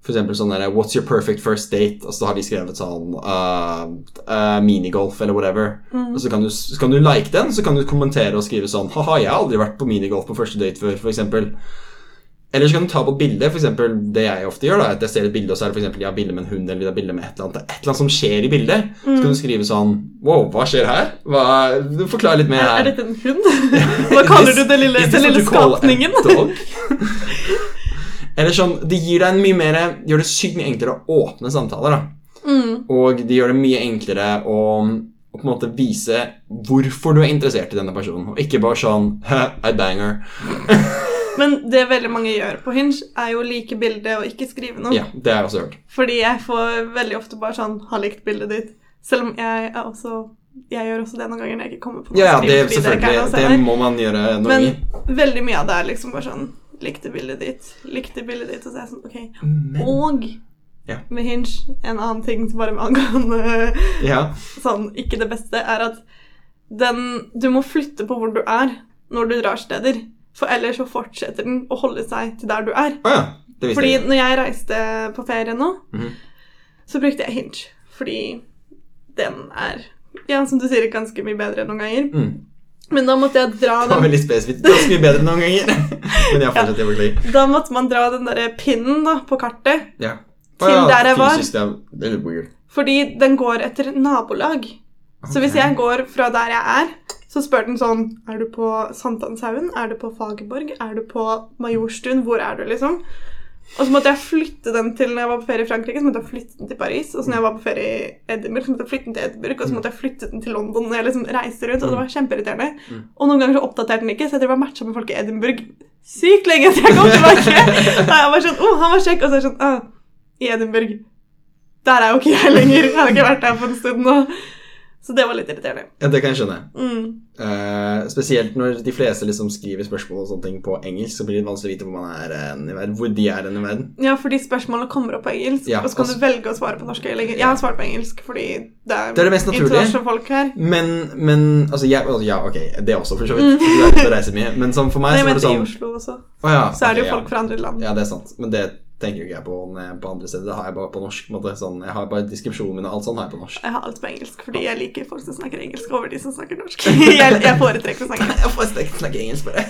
For eksempel sånn der What's your perfect first date? Og så har de skrevet sånn uh, uh, Minigolf eller whatever. Og så kan, du, så kan du like den, så kan du kommentere og skrive sånn Haha, jeg har aldri vært på minigolf på første date før, for eksempel. Eller så kan du ta på bildet, eksempel det jeg ofte gjør, da, at jeg ser et bilde, og så er det for eksempel, har bilde med en hund, eller det har bilde med et eller annet, det er et eller annet som skjer i bildet. Så kan du skrive sånn Wow, hva skjer her? Hva, du Forklar litt mer Er, her. er dette en hund? Hva kaller du det lille, den lille skapningen? Eller sånn, Det gir deg en mye mer Gjør det sykt mye enklere å åpne samtaler. da Mm. Og det gjør det mye enklere å, på en måte vise hvorfor du er interessert i denne personen, og ikke bare sånn I banger. Men det veldig mange gjør på Hinge, er jo å like bildet og ikke skrive noe. Ja, det har jeg også hørt. Fordi jeg får veldig ofte bare sånn 'Har likt bildet ditt'. Selv om jeg er også Jeg gjør også det noen ganger når jeg ikke kommer på noe Ja, det, selvfølgelig, noe det må man gjøre noen Men i. veldig mye av det er liksom bare sånn Likte bildet ditt, likte bildet ditt, og så er jeg sånn Ok. Men, Og Ja. med Hinge, en annen ting som bare angående ja, sånn ikke det beste, er at den Du må flytte på hvor du er når du drar steder. For ellers så fortsetter den å holde seg til der du er. Oh, ja. Det Fordi jeg når jeg reiste på ferie nå, Mhm. så brukte jeg Hinge. Fordi den er, ja, som du sier, ganske mye bedre noen ganger. Mm. Men da måtte jeg dra Det var den veldig spesifikt. Ganske mye bedre noen ganger. Men jeg jeg beklager. Da måtte man dra den derre pinnen da, på kartet. Ja. Til der jeg var. Det er, det litt weird. Fordi den går etter nabolag. Så hvis jeg går fra der jeg er, så spør den sånn Er du på Sankthanshaugen? Er du på Fagerborg? Er du på Majorstuen? Hvor er du, liksom? Og så måtte jeg flytte den til når jeg var på ferie i Frankrike, så måtte jeg flytte den til Paris. Og så når jeg var på ferie i Edinburgh, så måtte jeg flytte den til Edinburgh. Og så måtte jeg flytte den til London når jeg liksom reiste rundt. Og det var kjempeirriterende. Mm. Og noen ganger så oppdaterte den ikke, så jeg drev og matcha med folk i Edinburgh sykt lenge til jeg kom tilbake. Og jeg var sånn Å, han var kjekk. Og så er det sånn ah, I Edinburgh. Der er jo ikke jeg lenger. Jeg har ikke vært der på en stund nå. Så det var litt irriterende. Ja, det kan jeg skjønne. Mm. Uh, spesielt når de fleste liksom skriver spørsmål og sånne ting på engelsk, så blir det vanskelig å vite hvor, man er, eh, i verden, hvor de er hen i verden. Ja, fordi spørsmålene kommer opp på engelsk, Ja, og så kan også... du velge å svare på norsk eller. Jeg har svart på engelsk fordi det er, Det er det mest naturlige. folk her. Men, men altså, jeg, altså, Ja, ok, det er også, for så vidt. Du er ute og reiser mye. Men sånn for meg Nei, så var det mente i sånn Oslo også. Oh, ja, Så er det jo okay, folk fra andre land. Ja, det er sant. Men det tenker ikke jeg på på andre steder. Det har jeg bare på norsk. på. Sånn, jeg har bare diskripsjonen min og alt sånt har jeg på norsk. Jeg har alt på engelsk fordi jeg liker folk som snakker engelsk over de som snakker norsk. jeg, jeg foretrekker å snakke Jeg foretrekker å snakke engelsk, bare.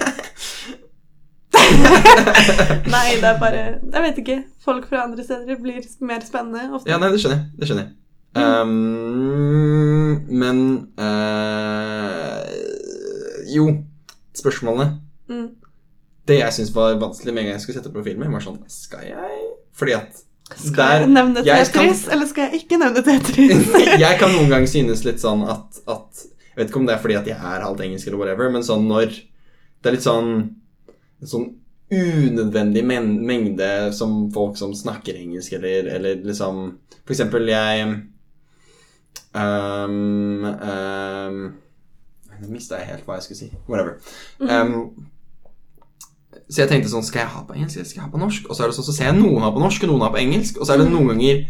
Nei, det er bare Jeg vet ikke. Folk fra andre steder blir mer spennende ofte. Ja, nei, det skjønner jeg. Det skjønner jeg. Um, men uh, Jo, spørsmålene. Mm. Det jeg syntes var vanskelig med en gang jeg skulle sette på filmen, var sånn Skal jeg Fordi at Skal jeg nevne jeg kan- Tetris, eller skal jeg ikke nevne Tetris? jeg kan noen ganger synes litt sånn at, at Jeg vet ikke om det er fordi at jeg er halvt engelsk eller whatever, men sånn når Det er litt sånn En sånn unødvendig men mengde som folk som snakker engelsk, eller, eller liksom For eksempel, jeg um, um, Nå mista jeg helt hva jeg skulle si. Whatever. Um, så jeg tenkte sånn Skal jeg ha på engelsk eller skal jeg ha på norsk? Og så er det sånn, så ser jeg noen ha på norsk, og noen ha på engelsk. Og så er det noen ganger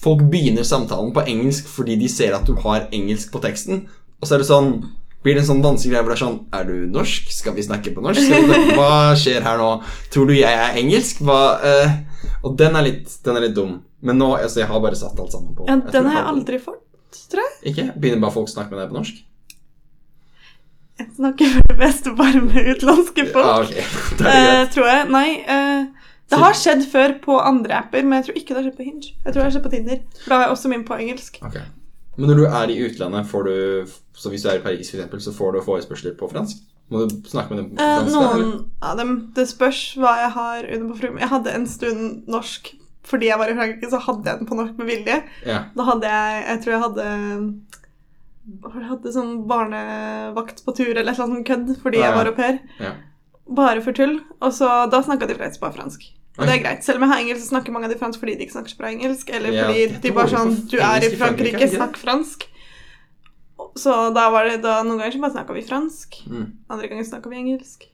folk begynner samtalen på engelsk fordi de ser at du har engelsk på teksten. Og så er det sånn blir det en sånn vanskelig greie hvor det er sånn Er du norsk? Skal vi snakke på norsk? Vi Hva skjer her nå? Tror du jeg er engelsk? Hva uh, Og den er litt, den er litt dum. Men nå altså, Jeg har bare satt alt sammen på Ja, den har jeg aldri fått, tror jeg. Ikke? Begynner bare folk å snakke med deg på norsk? Jeg snakker for det meste bare med utenlandske folk. Ja, okay. Er Eh, tror jeg. Nei. eh, det har skjedd før på andre apper, men jeg tror ikke det har skjedd på Hinge. Jeg tror det har skjedd på Tinder. For da har jeg også min på engelsk. Okay. Men når du er i utlandet, får du Så hvis du er i Paris, eksempel, så får du forespørsler på fransk? Må du snakke med dem på Eh, fransk? eller? noen av dem Det spørs hva jeg har under på frum. Jeg hadde en stund norsk fordi jeg var i Frankrike, så hadde jeg den på norsk med vilje. Ja. Da hadde jeg Jeg tror jeg hadde det jeg hadde sånn barnevakt på tur eller annet sånt kødd fordi Ja, ja. jeg var au pair. ja. Bare for tull. Og så da snakka de flest bare fransk. Og det er greit. Selv om jeg har engelsk, så snakker mange av de fransk fordi de ikke snakker så bra engelsk. Eller fordi de bare sånn Du er i Frankrike, snakk fransk. Så da var det da Noen ganger så bare snakka vi fransk. Mm. Andre ganger snakka vi engelsk.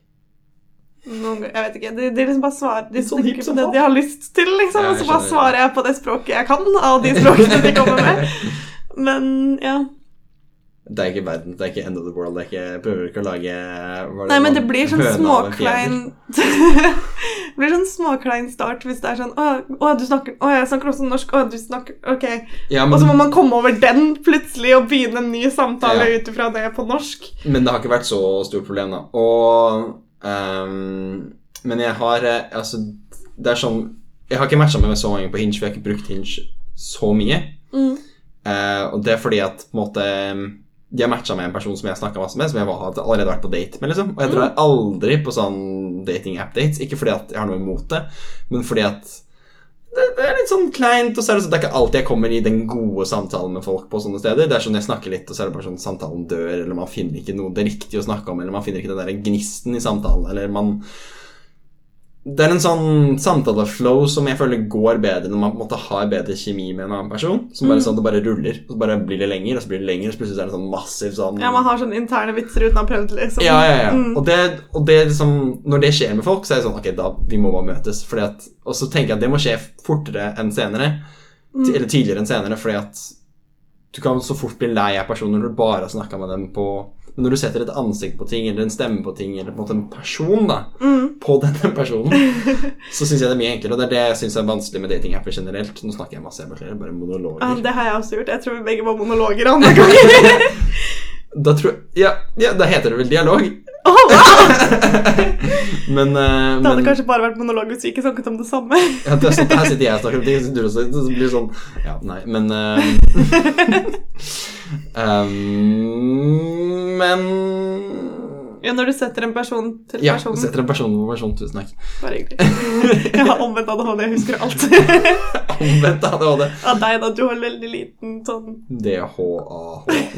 Noen ganger, jeg vet ikke. De, de liksom bare svarer De snakker på det de har lyst til, liksom. Og så bare svarer jeg på det språket jeg kan av de språkene de kommer med. Men ja. Det er ikke verden, det er ikke end of the world. Det er ikke, prøver ikke å lage Nei, men det blir sånn småklein. Det blir sånn småklein start hvis det er sånn Å, å du snakker Å, jeg snakker også norsk. Å, du snakker Ok. Ja, Og så må man komme over den plutselig og begynne en ny samtale Ja. ut ifra det på norsk. men det har ikke vært så stort problem, da. Og um, Men jeg har eh, Altså, det er sånn Jeg har ikke matcha med så mange på Hinge, for jeg har ikke brukt Hinge så mye. Mm. Uh, og det er fordi at på en måte de har matcha med en person som jeg snakka masse med, som jeg var, hadde allerede vært på date med. liksom Og jeg drar aldri på sånn dating-app-dates. Ikke fordi at jeg har noe imot det, men fordi at det, det er litt sånn kleint. Og så er det, sånn, det er ikke alltid jeg kommer i den gode samtalen med folk på sånne steder. Det er sånn jeg snakker litt, og så er det bare sånn samtalen dør, eller man finner ikke noe det riktige å snakke om, eller man finner ikke den der gnisten i samtalen, eller man det er en sånn samtaleflow som jeg føler går bedre når man på en måte har bedre kjemi med en annen person. Som bare Mm. sånn, Det bare ruller, og så bare blir det lenger, og så blir det lenger, og så plutselig er det sånn massiv sånn Ja, man har sånne interne vitser uten å ha prøvd liksom. ja, ja, ja. Mm. Og, det, og det liksom Når det skjer med folk, så er det sånn Ok, da vi må bare møtes. Fordi at, og så tenker jeg at det må skje fortere enn senere. Mm. Eller tidligere enn senere, fordi at du kan så fort bli lei av personer når du bare har snakka med dem på Men når du setter et ansikt på ting, eller en stemme på ting, eller på en måte en person da Mm. på denne personen, så syns jeg det er mye enklere. Og det er det jeg syns er vanskelig med datingapper generelt. Nå snakker jeg masse, jeg beklager, bare monologer. Ja, det har jeg også gjort. Jeg tror vi begge var monologer andre ganger. Da tror Ja, ja da heter det vel dialog. Oh, wow! Men, uh, Det hadde men kanskje bare vært monolog hvis vi ikke snakket om det samme. Ja, det er sånn, her sitter jeg og snakker om ting, du også så blir sånn Ja, nei, men uh, um, Men Ja, når du setter en person til Ja, personen. setter en person på person. Tusen takk. Bare hyggelig. Jeg har omvendt ADHD, jeg husker alt. Omvendt ADHD. Av deg, da. Du har veldig liten sånn DHAH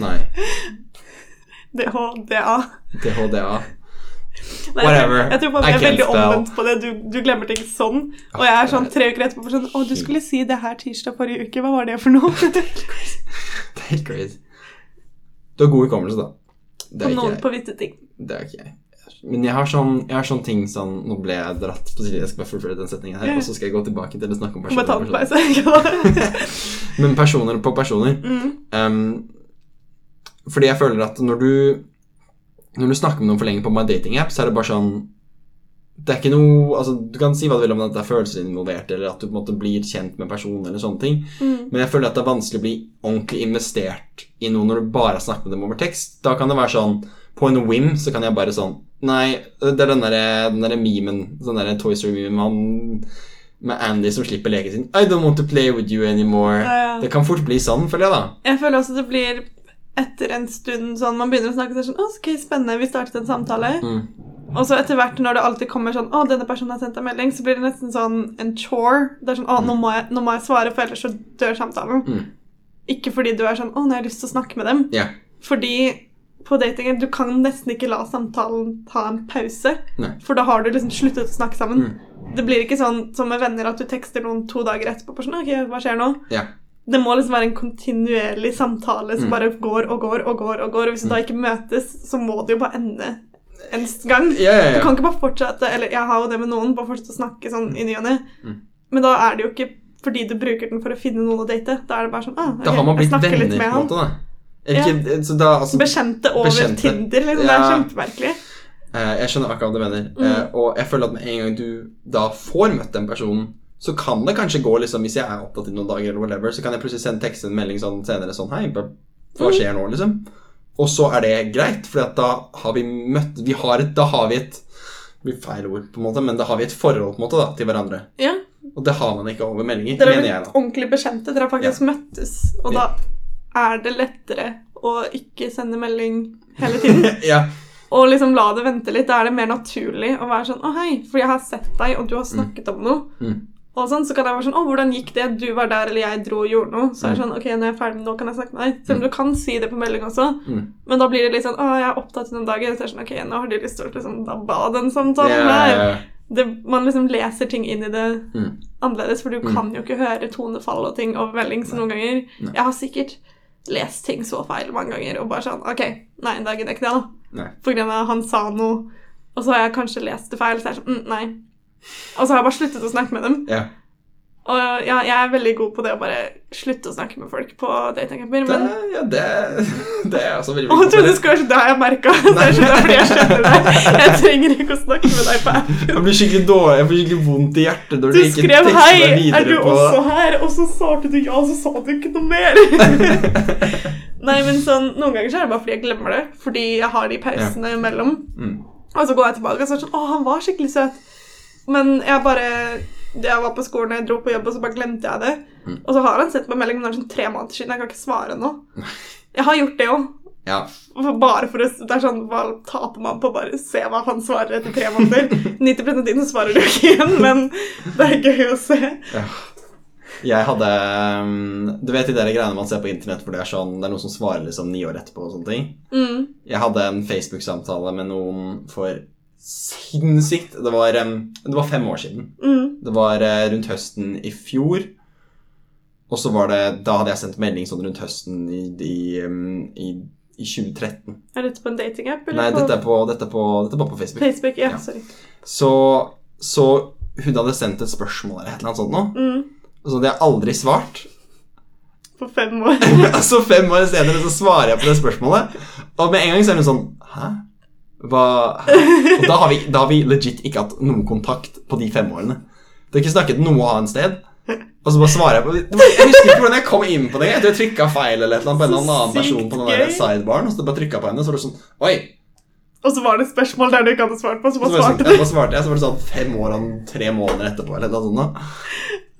Nei. DHDA. DHDA. Nei, Whatever. Jeg, tror bare jeg er veldig omvendt på det. Du, du glemmer ting sånn. Og jeg er sånn tre uker etterpå sånn Å, du skulle si det her tirsdag forrige uke. Hva var det for noe? Det er helt crazy. Du har god hukommelse, da. Det På er noen ikke på visse ting. Det er ikke jeg. Men jeg har sånn, jeg har sånn ting sånn Nå ble jeg dratt på siden, jeg skal bare fullføre den setningen her, og så skal jeg gå tilbake til å snakke om personer. Ja. Men personer på personer. mm. Um, fordi jeg føler at når du Når du snakker med noen for lenge på My Dating App, så er det bare sånn Det er ikke noe Altså, du kan si hva du vil om at det er følelser involvert, eller at du på en måte blir kjent med personen, eller sånne ting, Mm. men jeg føler at det er vanskelig å bli ordentlig investert i noe når du bare har snakket med dem over tekst. Da kan det være sånn På en whim så kan jeg bare sånn Nei, det er den derre der memen, den derre Toy Story-memen med han- med Andy som slipper leken sin. I don't want to play with you anymore. Ja, ja. Det kan fort bli sånn, føler jeg, da. Jeg føler også det blir etter en stund sånn Man begynner å snakke sånn ok, spennende, vi startet en samtale. Mm. Og så etter hvert, når det alltid kommer sånn Å, denne personen har sendt en melding, så blir det nesten sånn en chore. Det er sånn Å, nå må jeg, nå må jeg svare, for ellers så dør samtalen. Mm. Ikke fordi du er sånn Å, nå har jeg lyst til å snakke med dem. Yeah. Fordi på datingen, du kan nesten ikke la samtalen ta en pause. Nei. For da har du liksom sluttet å snakke sammen. Mm. Det blir ikke sånn som med venner at du tekster noen to dager etterpå. På sånn, ok, hva skjer nå? Ja. Det må liksom være en kontinuerlig samtale som Mm. bare går og går og går. Og går, og hvis du da ikke møtes, så må det jo bare ende en gang. Yeah, yeah, yeah. Du kan ikke bare fortsette Eller jeg har jo det med noen, bare fortsette å snakke sånn i ny og ne. Mm. Men da er det jo ikke fordi du bruker den for å finne noen å date. Da er det bare sånn ah, Da har man blitt venner, på en måte, da. Ikke, så da, altså, Bekjente over Bekjente. Tinder. Liksom. Det er kjempemerkelig. eh, jeg skjønner akkurat hva du mener. Mm. Eh, og jeg føler at med en gang du da får møtt den personen, så kan det kanskje gå liksom Hvis jeg er opptatt i noen dager, eller whatever, så kan jeg plutselig sende tekst en melding sånn senere sånn Hei, Hva skjer nå, liksom? Og så er det greit, for da har vi møtt vi har et, Da har vi et blir feil ord, på en måte, men da har vi et forhold på en måte da, til hverandre. Ja, Og det har man ikke over meldinger, Dere har blitt ordentlig bekjente. Dere har faktisk møttes. Og da er det lettere å ikke sende melding hele tiden. ja, Og liksom la det vente litt. Da er det mer naturlig å være sånn Å, hei, for jeg har sett deg, og du har snakket om noe. Mm. Og sånn, Så kan jeg være sånn Å, hvordan gikk det? Du var der, eller jeg dro og gjorde noe. Så er det sånn Ok, nå er jeg ferdig, nå kan jeg snakke med deg. Selv om du kan si det på melding også. Mm. Men da blir det litt sånn Å, jeg er opptatt den dagen. Så er det sånn Ok, nå har de lyst til å liksom Da ba den samtalen yeah, ja, ja. Det, man liksom leser ting inn i det Mm. annerledes, for du kan jo ikke høre tonefall og ting over melding så noen ganger. Nei. Jeg har sikkert lest ting så feil mange ganger og bare sånn Ok, nei, da gidder jeg ikke det, da. På grunn av han sa noe, og så har jeg kanskje lest det feil, så er jeg sånn mm, Nei. Og så har jeg bare sluttet å snakke med dem. Ja. Og ja, jeg er veldig god på det å bare slutte å snakke med folk på datingapper, Det, men ja, det, det er også veldig Å, jeg trodde det skulle sånn, det har jeg merka. Det er det er jeg skjønner deg. Jeg trenger ikke å snakke med deg på appen. Jeg blir skikkelig dårlig, jeg får skikkelig vondt i hjertet når Du du ikke skrev tekster 'hei, deg videre er du på også her?' Og så svarte du ja, og så sa du ikke noe mer. Nei, men sånn, Noen ganger så er det bare fordi jeg glemmer det. Fordi jeg har de pausene imellom. Mm. Og så går jeg tilbake og så er det sånn 'Å, han var skikkelig søt'. Men jeg bare Jeg var på skolen, jeg dro på jobb, og så bare glemte jeg det. Mm. Og så har han sett meg melding, men det er sånn tre måneder siden. Jeg kan ikke svare nå. Jeg har gjort det jo. Ja. Bare for å, det er sånn, Hva taper man på bare se hva han svarer etter tre måneder? 90 av tiden svarer du ikke igjen, men det er gøy å se. Jeg hadde um, Du vet de der greiene man ser på internett hvor det er sånn Det er noen som svarer liksom ni år etterpå og sånne ting? Mm. Jeg hadde en Facebook-samtale med noen for sinnssykt Det var, det var fem år siden. Mm. Det var eh, rundt høsten i fjor. Og så var det Da hadde jeg sendt melding sånn rundt høsten i, i, i, i 2013. Er dette på en datingapp? eller Nei, på dette er på, dette er på, dette er bare på Facebook. Facebook? Ja, Ja. sorry. Så, så hun hadde sendt et spørsmål eller et eller annet sånt noe. Mm. Og så hadde jeg aldri svart. På fem år. altså fem år senere så svarer jeg på det spørsmålet, og med en gang så er hun sånn Hæ? Hva Og da har, vi, da har vi legit ikke hatt noen kontakt på de fem årene. Det har ikke snakket noe annet sted. Og så bare svarer jeg på Jeg husker ikke hvordan jeg kom inn på det. Jeg tror jeg trykka feil eller et eller annet på en eller annen person på den der sidebaren. Og så bare trykka på henne, så var det sånn Oi! Og så var det et spørsmål der du ikke hadde svart på, så bare svarte sånn, du. svarte jeg, så var det sånn fem år og tre måneder etterpå. Eller noe sånt.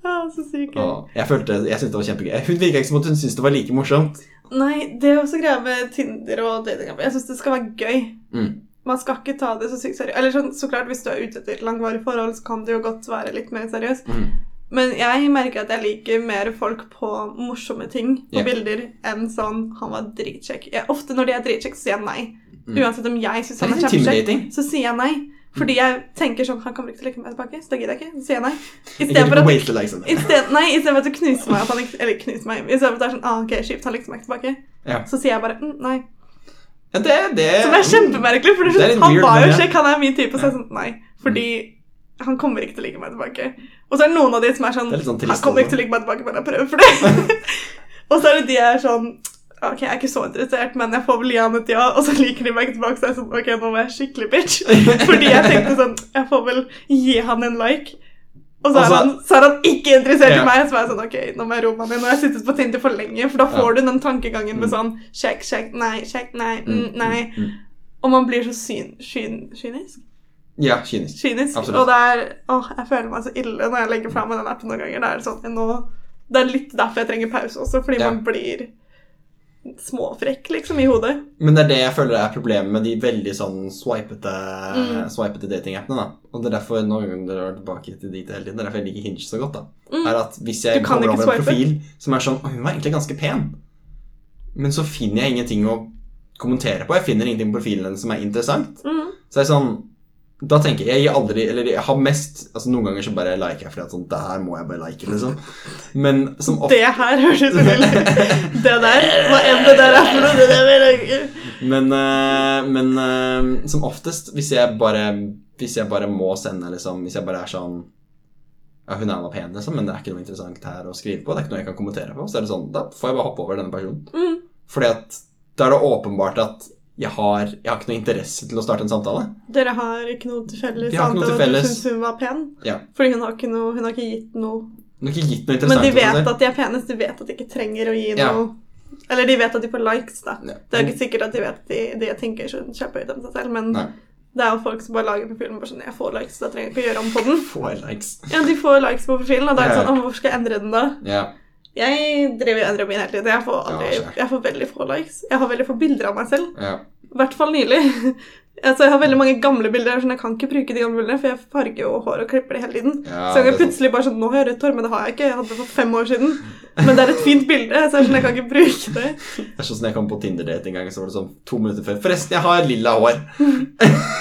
Ja, så sykt gøy. Jeg følte, jeg syntes det var kjempegøy. Hun virka ikke som at hun syntes det var like morsomt. Nei, det er også greia med Tinder og dating Jeg syns det skal være gøy. Mm. Man skal ikke ta det så sykt seriøst. Eller sånn, så klart, hvis du er ute etter et langvarig forhold, så kan det jo godt være litt mer seriøst. Mm. Men jeg merker at jeg liker mer folk på morsomme ting på yeah. bilder enn sånn 'han var dritkjekk'. Jeg, ofte når de er dritkjekke, så sier jeg nei. Mm. Uansett om jeg syns han er kjempekjekk, så sier jeg nei. Fordi jeg tenker sånn 'han kommer ikke til å like meg tilbake', så da gidder jeg ikke. Så sier jeg nei. Istedenfor at det. for at du knuser meg at han ikke, Eller knuser meg I stedet for at det er sånn ah, ok, kjipt, han likte meg ikke tilbake Ja. Så sier jeg bare mm, nei Ja, det, det, Som er kjempemerkelig, for er er sånn, han var jo kjekk, han er min type Så er jeg sånn, nei Fordi han kommer ikke til å like meg tilbake. Og så er det noen av de som er sånn, er sånn trist, Han kommer ikke til å like meg tilbake, men jeg prøver for det. Og så er det de er sånn Ok, jeg er ikke så interessert, men jeg får vel gi han et ja Og så liker de meg ikke tilbake, så er jeg sånn Ok, nå var jeg skikkelig bitch. Fordi jeg tenkte sånn Jeg får vel gi han en like og så er, Altså- han, så er han ikke interessert Ja. i meg. Så er jeg sånn, ok, nå må jeg roe meg ned. Nå har jeg sittet på Tinder for lenge, for da får Ja. du den tankegangen med Mm. sånn Sjekk, sjekk, nei, sjekk, nei, mm, Mm, nei. mm, mm. Og man blir så syn, syn, kynisk. Ja, kynisk. kynisk. Absolutt. Og det er Åh, jeg føler meg så ille når jeg legger fra meg den appen noen ganger. Det er sånn, nå, det er litt derfor jeg trenger pause også, fordi Ja. man blir småfrekk liksom i hodet. Men det er det jeg føler er problemet med de veldig sånn swipete, Mm. swipete datingappene. da. Og det er derfor nå drar tilbake til dit hele tiden, det er derfor jeg liker Hinge så godt. da. Mm. Er at Hvis jeg kommer over en profil som er sånn «Å, Hun var egentlig ganske pen, men så finner jeg ingenting å kommentere på. Jeg finner ingenting på profilen hennes som er interessant. Mm. Så det er sånn da tenker jeg, jeg gir aldri Eller jeg har mest altså Noen ganger så bare liker jeg fordi at sånn Det her må jeg bare like, liksom. Men som ofte Det her høres ut som Det der, hva enn det der er for noe, det der vil jeg ikke. Men, eh, men eh, som oftest, hvis jeg bare Hvis jeg bare må sende, liksom Hvis jeg bare er sånn Ja, hun er nå pen, liksom, men det er ikke noe interessant her å skrive på. Det er ikke noe jeg kan kommentere på. Så er det sånn, da får jeg bare hoppe over denne personen. Mm. Fordi at da er det åpenbart at jeg har, jeg har ikke noe interesse til å starte en samtale. Dere har ikke noe til felles Vi har ikke noe til felles. du syns hun var pen? Ja. Fordi hun har ikke, noe, hun har ikke gitt noe ikke gitt noe Men de vet at de er penest, de vet at de ikke trenger å gi Ja. noe Eller de vet at de får likes, da. Ja. Det er ikke sikkert at de vet de, de tenker så kjempehøyt om seg selv, men Nei. det er jo folk som bare lager profilen bare sånn Jeg får likes, da trenger jeg ikke å gjøre om på den. Får likes. Ja, de får likes på profilen, og da er det sånn «Å, Hvor skal jeg endre den, da? Ja. Jeg driver og endrer min hele tiden. Jeg får, aldri, Ja, jeg får veldig få likes. Jeg har veldig få bilder av meg selv. ja. I hvert fall nylig. Altså, jeg har veldig mange gamle bilder, sånn jeg kan ikke bruke de gamle bildene, for jeg farger jo hår og klipper det hele tiden. Ja, så jeg kan plutselig bare sånn Nå har jeg rødt hår, men det har jeg ikke. Jeg hadde det for fem år siden. Men det er et fint bilde, så jeg, sånn, jeg kan ikke bruke det. Det er sånn som jeg kom på Tinder-date en gang, så var det sånn to minutter før. Forresten, jeg har lilla hår.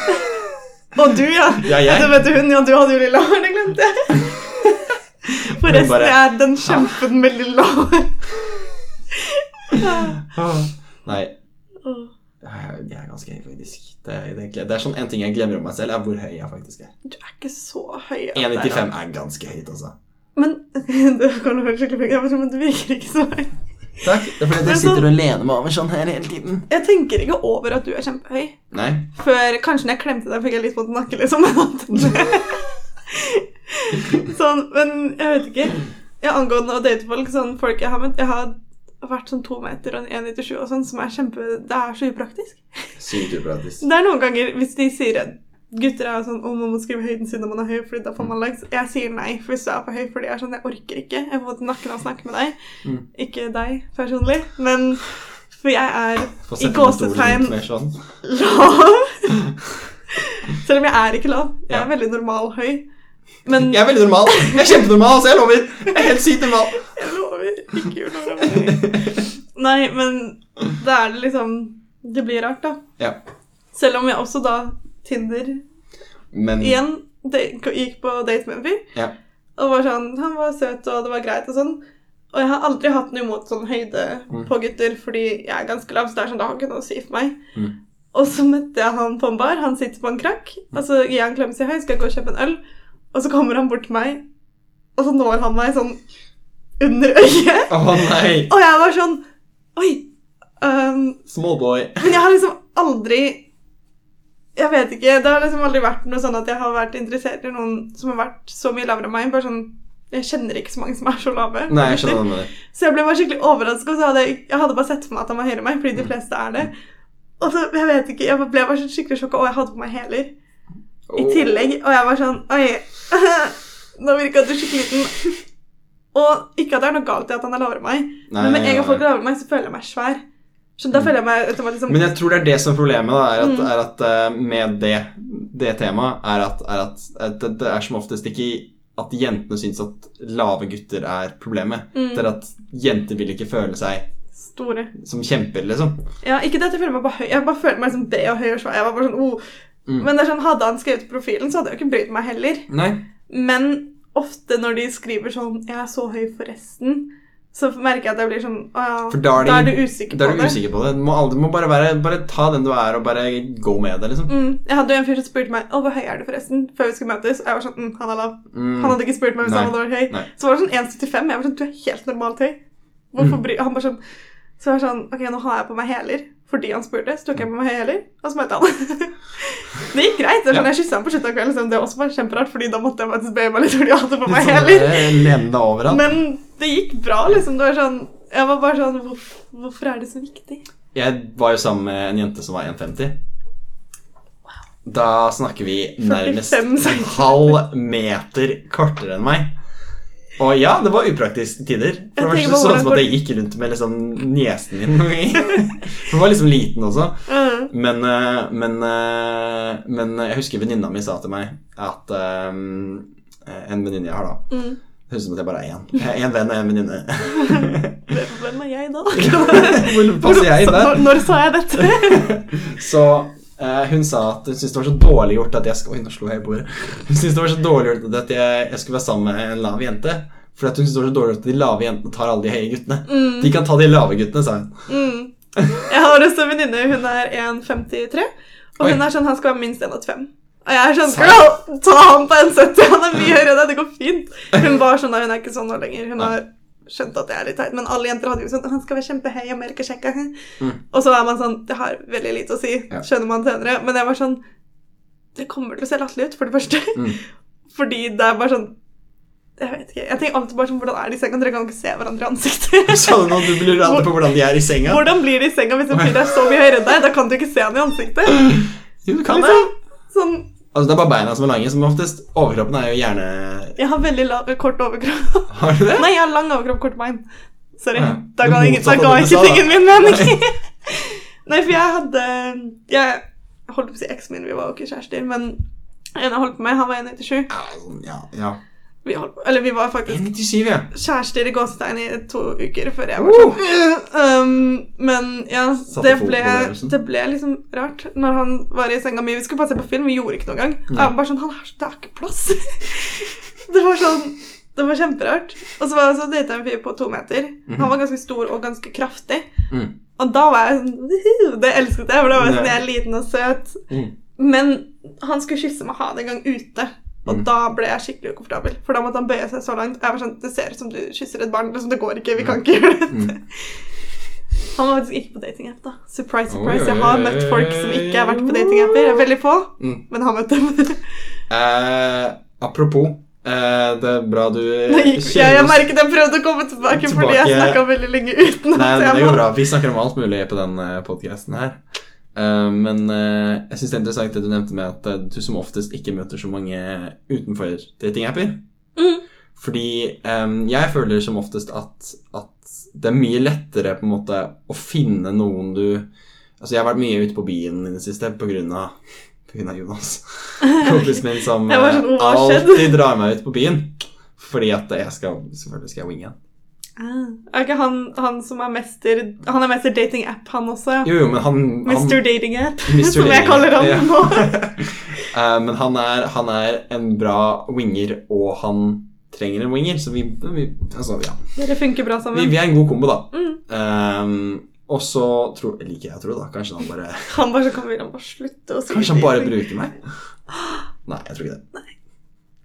Og du, ja. Ja, jeg. Du vet hun, ja, du hadde jo lilla hår, det glemte jeg. Forresten, bare- er den kjempen med lilla hår. Nei, jeg er ganske høy, faktisk. Det er, det er sånn En ting jeg glemmer om meg selv, er hvor høy jeg faktisk er. Du er ikke så høy. at det er 1,95 er ganske høyt, altså. Men du kan høre skikkelig sånn, Men du virker ikke så høy. Takk. Det er fordi du sitter og lener meg over sånn her hele tiden. Jeg tenker ikke over at du er kjempehøy. Nei. Før kanskje når jeg klemte deg, fikk jeg litt vondt i nakken, liksom. sånn, men jeg vet ikke. Jeg angående å date folk, sånn folk jeg har møtt Jeg har vært sånn to meter og en 1,97 og sånn, som er kjempe Det er så upraktisk. Sykt upraktisk. Det er noen ganger hvis de sier at gutter er sånn om man må skrive høyden sin når man er høy, fordi da får man likes. Jeg sier nei for hvis du er for høy, fordi jeg er sånn Jeg orker ikke. Jeg får vondt i nakken av å snakke med deg. Mm. Ikke deg personlig, men for jeg er i gåsetegn sånn. lav. Selv om jeg er ikke lav. Jeg er Ja. veldig normal høy. Men Jeg er veldig normal. Jeg er kjempenormal, altså. jeg lover. Jeg er helt sykt normal. jeg lover ikke gjør noe med det. Nei, men da er det liksom Det blir rart, da. Ja. Selv om jeg også da Tinder Men igjen det, gikk på date med en fyr. Ja. Og var sånn, Han var søt, og det var greit og sånn. Og jeg har aldri hatt noe imot sånn høyde Mm. på gutter, fordi jeg er ganske lav, så det er sånn, det har ikke noe å si for meg. Mm. Og så møtte jeg han på en bar. Han sitter på en krakk. Og så gir jeg en klem og sier hei, skal jeg gå og kjøpe en øl? Og så kommer han bort til meg, og så når han meg sånn under øyet. Å nei. Og jeg var sånn Oi. Um, Small boy. men jeg har liksom aldri Jeg vet ikke. Det har liksom aldri vært noe sånn at jeg har vært interessert i noen som har vært så mye lavere enn meg. Bare sånn Jeg kjenner ikke så mange som er så lave. Nei, jeg skjønner med det. Så jeg ble bare skikkelig overrasket, og så hadde jeg, jeg hadde bare sett for meg at han var høyere enn meg, fordi de fleste er det. Og så, jeg vet ikke, jeg ble bare skikkelig sjokka, og jeg hadde på meg hæler i tillegg. Og jeg var sånn Oi, nå virka du skikkelig liten. Og ikke at det er noe galt i at han er lavere enn meg, Nei, men med en gang folk er lavere enn meg, så føler jeg meg svær. Så da føler jeg meg automatisk som Men jeg tror det er det som er problemet, da, er at, Mm. er at eh, med det, det temaet, er at, er at, at det, det er som oftest ikke at jentene syns at lave gutter er problemet. Mm. Det er at jenter vil ikke føle seg store. som kjemper, liksom. Ja, ikke det at jeg føler meg bare høy, jeg bare føler meg som det og høy og svær. Jeg var bare sånn, oh. Mm. Men det er sånn, hadde han skrevet på profilen, så hadde jeg jo ikke brydd meg heller. Nei. Men ofte når de skriver sånn 'Jeg er så høy forresten', så merker jeg at jeg blir sånn Å ja, da er de, du usikker Da er på du det. usikker på det. Du må, aldri, må bare, være, bare ta den du er, og bare gå med det, liksom. Mm. Jeg hadde jo en fyr som spurte meg 'Å, hvor høy er du, forresten?' før vi skulle møtes. Og jeg var sånn mm, 'Han er lav'. Mm. Han hadde ikke spurt meg hvis Nei. han hadde vært høy. Nei. Så var det sånn 1,75. Jeg var sånn 'Du er helt normalt høy'. Hvorfor Mm. bry Han bare sånn Så jeg var sånn Ok, nå har jeg på meg hæler. Fordi han spurte, så tok jeg på meg hæler, og så møtte han. det gikk greit. Er sånn. Jeg kyssa han på slutten av kvelden. Liksom. Det også var kjemperart, fordi da måtte jeg faktisk be meg litt fordi jeg hadde på meg heller. hæler. eh. Men det gikk bra, liksom. Det var sånn Jeg var bare sånn Hvorfor, hvorfor er det så viktig? Jeg var jo sammen med en jente som var 1,50. Da snakker vi nærmest 45 en halv meter kortere enn meg. Og ja, det var upraktisk tider. For det var sånn som at jeg gikk rundt med liksom niesen min. Hun var liksom liten også. Mm. Men, eh, men, eh, men jeg husker venninna mi sa til meg at um, En venninne jeg har, da Mm. Det høres ut som at jeg bare er én. Jeg er En venn og en venninne. Hvem er jeg, da? Hvor passer jeg inn der? Når, når sa jeg dette? Så eh, hun sa at hun syntes det var så dårlig gjort at jeg skal Oi, nå slo jeg i bordet. Hun syntes det var så dårlig gjort at jeg, jeg skulle være sammen med en lav jente. For hun syntes det var så dårlig gjort at de lave jentene tar alle de høye guttene. Mm. De kan ta de lave guttene, sa hun. Mm. Jeg har også en venninne. Hun er 1,53. Og Oi. hun er sånn Han skal være minst 1,85. Og jeg er sånn skal Girl, ta han på 1,70! Han er mye høyere enn deg. Det går fint. Hun var sånn, da, hun er ikke sånn nå lenger. Hun har skjønt at det er litt teit. Men alle jenter hadde jo sånn Han skal være kjempehøy og melkesjekke. Mm. Og så er man sånn Det har veldig lite å si. Ja. Skjønner man senere. Men jeg var sånn Det kommer til å se latterlig ut, for det første. Mm. Fordi det er bare sånn Jeg vet ikke. Jeg tenker alltid bare sånn, hvordan er de i senga? Dere kan ikke se hverandre i ansiktet. Sa du nå du blir redd på hvordan de er i senga? Hvordan blir de i senga hvis en fyr er så mye høyere enn deg? Da kan du ikke se han i ansiktet. Jo, du kan det. Liksom, sånn, Altså, det er bare beina som er lange, som oftest. Overkroppen er jo gjerne jeg har veldig lav, kort overkropp. Har du det? Nei, jeg har lang overkropp, kort bein. Sorry. Ja, Da ga, ingen, da ga ikke sa, tingen min mening. Nei, for jeg hadde Jeg holdt på å si eksen min, vi var jo ikke kjærester, men en jeg holdt på med, han var 1,97. Ja, sånn, ja. ja. Vi holdt eller vi var faktisk 97, ja. kjærester i gåsetegn i to uker før jeg var sånn um, Men ja, det ble, det ble liksom rart når han var i senga mi. Vi skulle bare se på film, vi gjorde ikke noe engang. Ja. bare sånn, han er, Det er ikke plass. det var sånn Det var kjemperart. Og så var jeg så data en fyr på to meter. Han var ganske stor og ganske kraftig. Mm. Og da var jeg sånn Det elsket jeg, for da var jeg sånn, jeg er liten og søt. Mm. Men han skulle kysse meg ha det en gang ute. Og Mm. da ble jeg skikkelig ukomfortabel. For da måtte han bøye seg så langt. Jeg var sånn, Det ser ut som du kysser et barn. Liksom, det går ikke. Vi kan ikke gjøre dette. Mm. Han var faktisk ikke på datingapp, da. Surprise, surprise. Jeg har møtt folk som ikke har vært på datingapper. Er Veldig få, Mm. men har møtt dem. Eh, apropos, eh, det er bra du Nå gikk, jeg, merket jeg prøvde å komme tilbake, fordi jeg Tilbake. snakka veldig lenge uten Nei, det går bra. Vi snakker om alt mulig på den podkasten her. Eh, men eh, jeg syns det er interessant det du nevnte med at eh, du som oftest ikke møter så mange utenfor datingapper. Mm. Fordi um, jeg føler som oftest at, at det er mye lettere på en måte å finne noen du Altså, jeg har vært mye ute på byen i det siste på grunn av, på grunn av Jonas. Kompisen min som sånn, alltid drar meg ut på byen. Fordi at jeg skal Selvfølgelig skal jeg winge. Ah, Er ikke han, han som er mester Han er mester dating-app, han også? Jo, jo, men han, han Mr. Dating-app, Mr. som jeg kaller han ja. nå. uh, men han er, han er en bra winger, og han trenger en winger, så vi, vi Altså, ja. Dere funker bra sammen. vi er en god kombo, da. Mm. Um, og så tror liker jeg å tro, da. Kanskje han bare Han bare så kan William bare slutte å Kanskje han bare bruker meg? Nei, jeg tror ikke det.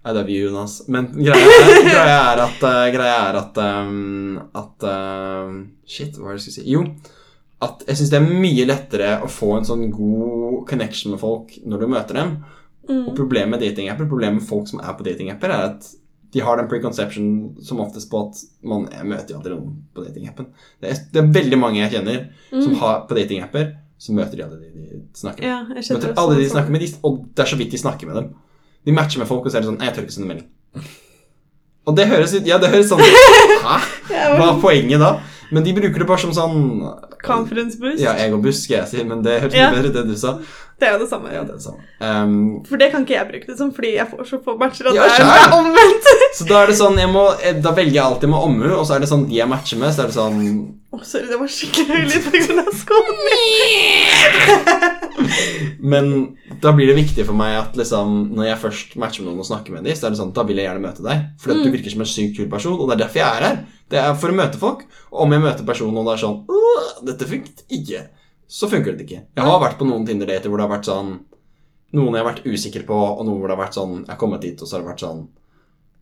I er vi, Jonas. Men greia greia er at, eh, greia er at, um, at um, Shit, hva var det jeg skulle si? Jo, at jeg syns det er mye lettere å få en sånn god connection med folk når du møter dem. Og Mm. problemet med datingapper, problemet med folk som er på datingapper, er at de har den preconception som oftest på at man møter aldri noen på datingappen. Det, er- det er veldig mange jeg kjenner som har på datingapper, så møter de alle de de snakker med. Mm. Ja, Møter alle de de snakker med, de, og det er så vidt de snakker med dem. De matcher med folk, og så er det sånn «Nei, Jeg tør ikke sende melding. Og det høres ut Ja, det høres sånn Hæ? Hva er poenget da? Men de bruker det bare som sånn Conference boost. Ja, egobuss, skal jeg si, men det høres Ja. bedre ut det du sa. Det er jo det samme. Ja, det er det samme. Um, For det kan ikke jeg bruke det som, fordi jeg får så få matcher at Ja, det er omvendt. Så da er det sånn, jeg må, eh, da velger jeg alltid med omhu, og så er det sånn de jeg matcher med, så er det sånn Å, sorry, det var skikkelig skoen min. Men da blir det viktig for meg at liksom, når jeg først matcher med noen og snakker med dem, så er det sånn, da vil jeg gjerne møte deg. For Mm. du virker som en sykt kul person, og det er derfor jeg er her. Det er for å møte folk. Og om jeg møter personen og det er sånn «Åh, Dette funket ikke. Så funker det ikke. Jeg har vært på noen Tinder-dater hvor det har vært sånn Noen jeg har vært usikker på, og noen hvor det har vært sånn Jeg har kommet dit, og så har det vært sånn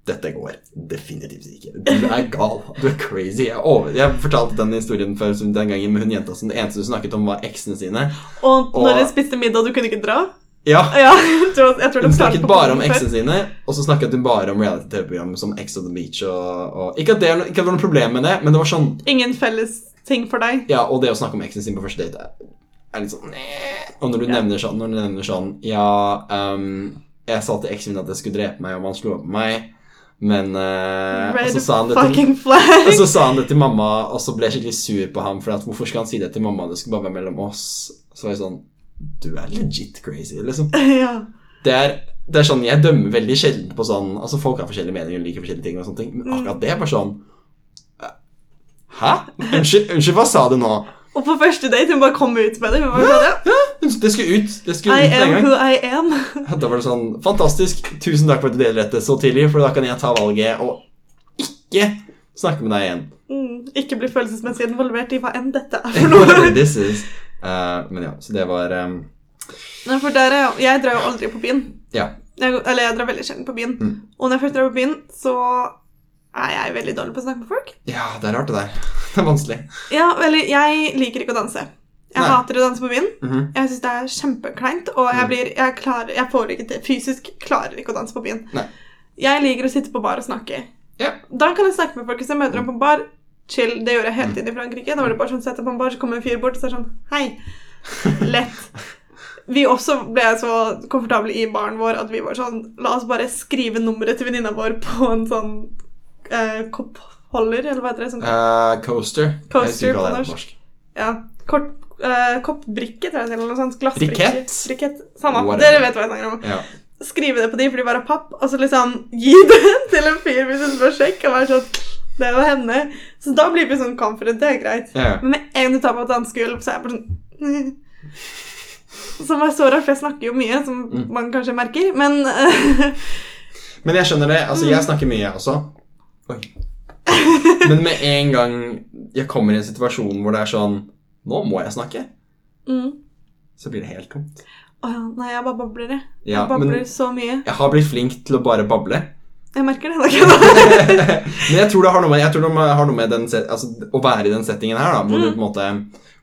Dette går definitivt ikke. Du er gal. Du er crazy. Jeg, over, jeg fortalte den historien før den gangen med hun jenta som det eneste du snakket om, var eksene sine. Og Og- når dere spiste middag, du kunne ikke dra? Ja, Ja, Hun snakket bare om eksene sine, og så snakket hun bare om reality-TV-program som Ex on the Beach. Og, og ikke, at det, ikke at det var noe problem med det, men det var sånn Ingen felles ting for deg. Ja, og det å snakke om eksen sin på første date er, er litt sånn Og når du Ja. nevner sånn Når du nevner sånn Ja, um, jeg sa til eksen min at jeg skulle drepe meg om han slo opp meg, men uh, Og så sa til og så sa han det til mamma, og så ble jeg skikkelig sur på ham. For at hvorfor skal han si det til mamma? Det skulle bare være mellom oss. Så var jeg sånn Du er legit crazy, liksom. ja. Det er, det er sånn, Jeg dømmer veldig sjelden på sånn Altså Folk har forskjellige meninger og liker forskjellige ting, og sånne ting men akkurat det er bare sånn Hæ? Unnskyld, unnskyld, hva sa du nå? Og på første date hun bare kom ut med det. Hun bare ja, ja, Det skulle ut. Det skulle I ut am en who. I am. Da var det sånn Fantastisk. Tusen takk for at du deler dette så tidlig, for da kan jeg ta valget og ikke snakke med deg igjen. Mm, ikke bli følelsesmessig involvert i hva enn dette er for noe. This is. uh, men ja, så det var um... Nei, for der er jeg, jeg drar jo aldri på byen. Ja. Jeg, eller jeg drar veldig sjelden på byen. Mm. Og når jeg først drar på byen, så er jeg veldig dårlig på å snakke med folk. Ja, det er rart, det der. Det er vanskelig. Ja, eller jeg liker ikke å danse. Jeg Nei. hater å danse på byen. Mhm. Jeg syns det er kjempekleint, og jeg Mm. blir Jeg klarer Jeg får ikke til Fysisk klarer ikke å danse på byen. Nei. Jeg liker å sitte på bar og snakke. Ja. Da kan jeg snakke med folk hvis jeg møter dem på bar. Chill. Det gjorde jeg hele tiden i Frankrike. Da var det bare sånn, setter på en bar, så kommer en fyr bort og sa sånn Hei. Lett. Vi også ble så komfortable i baren vår at vi var sånn La oss bare skrive nummeret til venninna vår på en sånn eh, koppholder, eller hva heter det? Sånn, uh, coaster. Coaster Jeg husker hva det er på norsk. ja, kort, uh, koppbrikke, tror jeg, eller noe sånt. Glassbrikke. Brikett. Samme. Whatever. Dere vet hva jeg snakker om. Ja. Skrive det på de, for de bare har papp, og så liksom gi det til en fyr hvis hun spør sjekk, og være sånn Det var henne. Så da blir vi sånn confident, det er greit. Ja. Men med en gang du tar på et dansegulv, så er jeg bare sånn Som er så rart, for jeg snakker jo mye, som Mm. man kanskje merker, men Men jeg skjønner det. Altså, jeg snakker mye, jeg også. Oi. Men med en gang jeg kommer i en situasjon hvor det er sånn Nå må jeg snakke. mm. Så blir det helt tomt. Å ja, nei, jeg bare babler, jeg. Ja, jeg babler så mye. jeg har blitt flink til å bare bable. Jeg merker det. Men jeg tror det har noe med, jeg tror det har noe med den, altså, å være i den settingen her, da, hvor du Mm. på en måte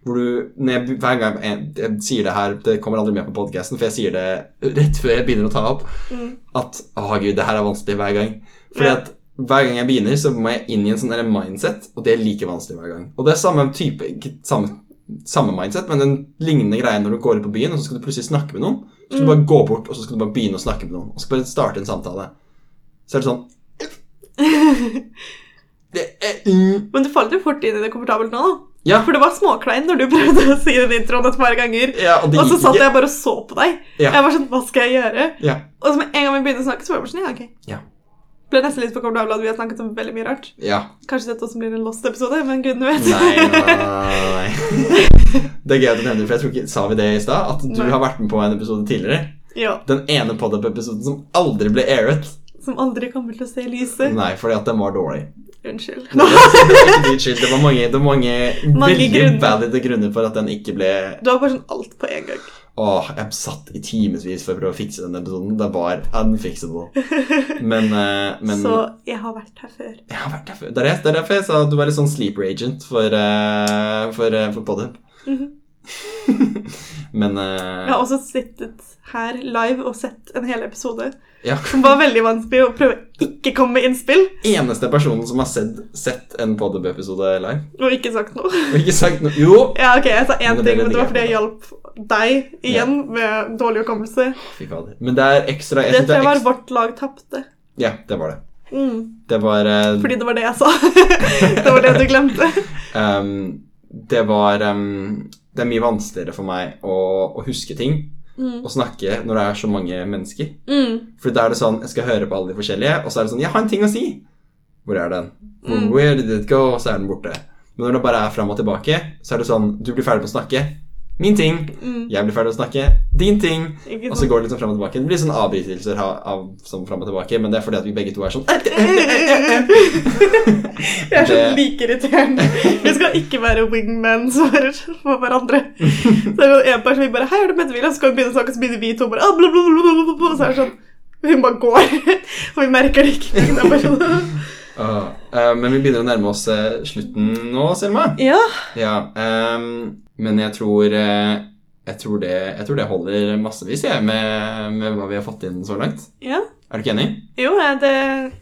hvor du, jeg, Hver gang jeg, jeg sier det her Det kommer aldri med på podkasten, for jeg sier det rett før jeg begynner å ta opp. Mm. At å gud, det her er vanskelig hver gang. Fordi Ja. at hver gang jeg begynner, så må jeg inn i en sånn mindset, og det er like vanskelig hver gang. Og det er samme type Ikke samme, samme mindset, men en lignende greie når du går ut på byen, og så skal du plutselig snakke med noen. Så skal du Mm. bare gå bort, og så skal du bare begynne å snakke med noen. Og så bare starte en samtale. Så er det sånn det er, mm, Men du falt jo fort inn i det komfortabelt nå, da. Ja. For det var småklein når du prøvde å si den introen et par ganger. ja, og Og så satt jeg bare og så på deg. Ja. Jeg var sånn, hva skal jeg gjøre? Ja. Og så med en gang vi begynner å snakke, så var jeg bare sånn, ja, ok. Ble nesten litt for komfortabel at vi har snakket om veldig mye rart. ja. Kanskje dette også blir en lost-episode, men gudene vet. Nei, nei, nei. Det er gøy at du nevner for jeg tror ikke, Sa vi det i stad? At du Nei. har vært med på en episode tidligere? ja, Den ene podup-episoden som aldri ble airet. som aldri kommer til å se lyset. Nei, fordi at den var dårlig. Unnskyld. Skyld. Det var mange, det var mange, Mange veldig valide grunner for at den ikke ble Det var bare sånn alt på en gang. Åh, jeg satt i timevis for å prøve å fikse den episoden. Det var unfixable. Men, eh, men Så jeg har vært her før. jeg har vært her før. Det er det er derfor jeg sa at du var litt sånn sleeper agent for, uh, for, uh, for Podhub. -hmm. Men eh, Jeg har også sittet her live og sett en hel episode ja. som var veldig vanskelig å prøve å ikke komme med innspill, eneste personen som har sett, sett en Podhub-episode live. og ikke sagt noe. Og ikke sagt noe Jo! Ja, ok, jeg sa én ting, men det var fordi jeg hjalp deg igjen med dårlig hukommelse. Fy fader. Men det er ekstra Det tror jeg var vårt lag tapte. Ja, det var det. Mm, Det var uh... fordi det var det jeg sa. det var det du glemte. um, Det var um, Det er mye vanskeligere for meg å, å huske ting Mm. og snakke når det er så mange mennesker. Mm. For da er det sånn Jeg skal høre på alle de forskjellige, og så er det sånn Jeg har en ting å si! Hvor er den? Mm. Where did it go? Og så er den borte. Men når det bare er fram og tilbake, så er det sånn Du blir ferdig med å snakke. Min ting. Mm. Jeg blir ferdig å snakke. Din ting. Og så går det liksom fram og tilbake. Det blir sånn avbrytelser av, av sånn fram og tilbake, men det er fordi at vi begge to er sånn Jeg er så Det- like irriterende. Vi skal ikke være wingmen for, hverandre. Så er det en person vi bare 'Hei, er det møtt William?' Så skal vi begynne å snakke, så begynner vi to bare ah. Og så er det sånn Hun bare går. Og vi merker det ikke. Sånn, Åh, eh, Men vi begynner å nærme oss eh, slutten nå, Selma. Ja. Ja, ehm, men jeg tror eh, jeg tror, det, jeg tror det holder massevis jeg, med, med hva vi har fått inn så langt. ja. Er du ikke enig? Jo, det,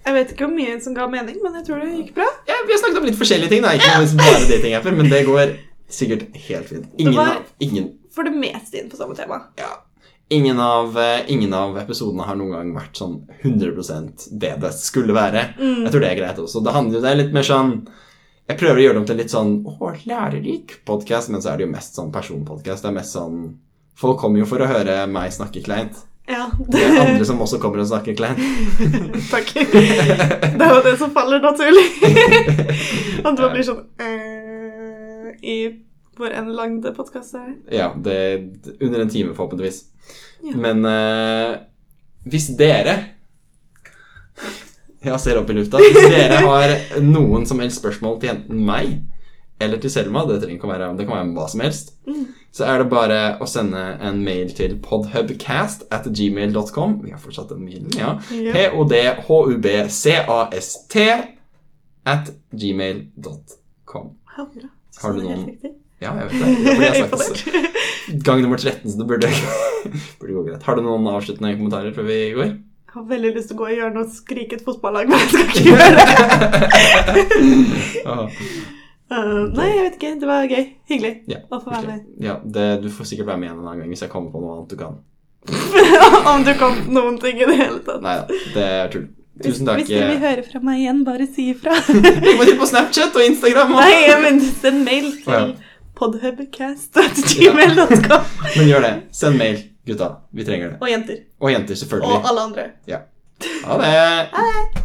jeg vet ikke hvor mye som ga mening, men jeg tror det gikk bra. Ja, vi har snakket om litt forskjellige ting, da. ikke ja. bare datingapper, men det går sikkert helt fint. Ingen, var- av, ingen, For det meste inn på samme tema. ja, ingen, av, eh, ingen av episodene har noen gang vært sånn 100% det det skulle være. Mm. Jeg tror det er greit også. Det handler jo litt mer sånn Jeg prøver å gjøre dem til litt sånn å, lærerik podkast, men så er det jo mest sånn personpodkast. Det er mest sånn Folk kommer jo for å høre meg snakke kleint. Ja. Det er andre som også kommer og snakker kleint. Takk. Det er jo det som faller naturlig. At man blir sånn øh, I hvor en lang det er. Ja, det er under en time, forhåpentligvis. Ja. Men øh, hvis dere Jeg ser opp i lufta. Hvis dere har noen som helst spørsmål til enten meg eller til Selma, det trenger å være, det kan være hva som helst, Mm. så er det bare å sende en mail til podhubcast at gmail.com. Vi har fortsatt den mailen, ja. Ja. podhubcast at gmail.com. Har du noen-. Ja, jeg vet det. Det jeg sagt. Gang nummer 13, så det burde, burde gå greit. Har du noen avsluttende kommentarer før vi går? Jeg har veldig lyst til å gå i hjørnet og skrike et fotballag, men jeg skal ikke gjøre det. Uh, nei, jeg vet ikke. Det var gøy. Hyggelig Ja, å få være med. ja, det, du får sikkert være med igjen en annen gang hvis jeg kommer på noe annet du kan. Om du kom på noen ting i det hele tatt. Nei da, det er tull. Tusen takk. Hvis dere vil høre fra meg igjen, bare si ifra. Legg meg til på Snapchat og Instagram. og- Nei, men send mail Å, ja. til podhubcast.gmail.com. Men gjør det. Send mail, gutta. Vi trenger det. Og jenter. Og jenter, selvfølgelig. Og alle andre. Ja. Ha det.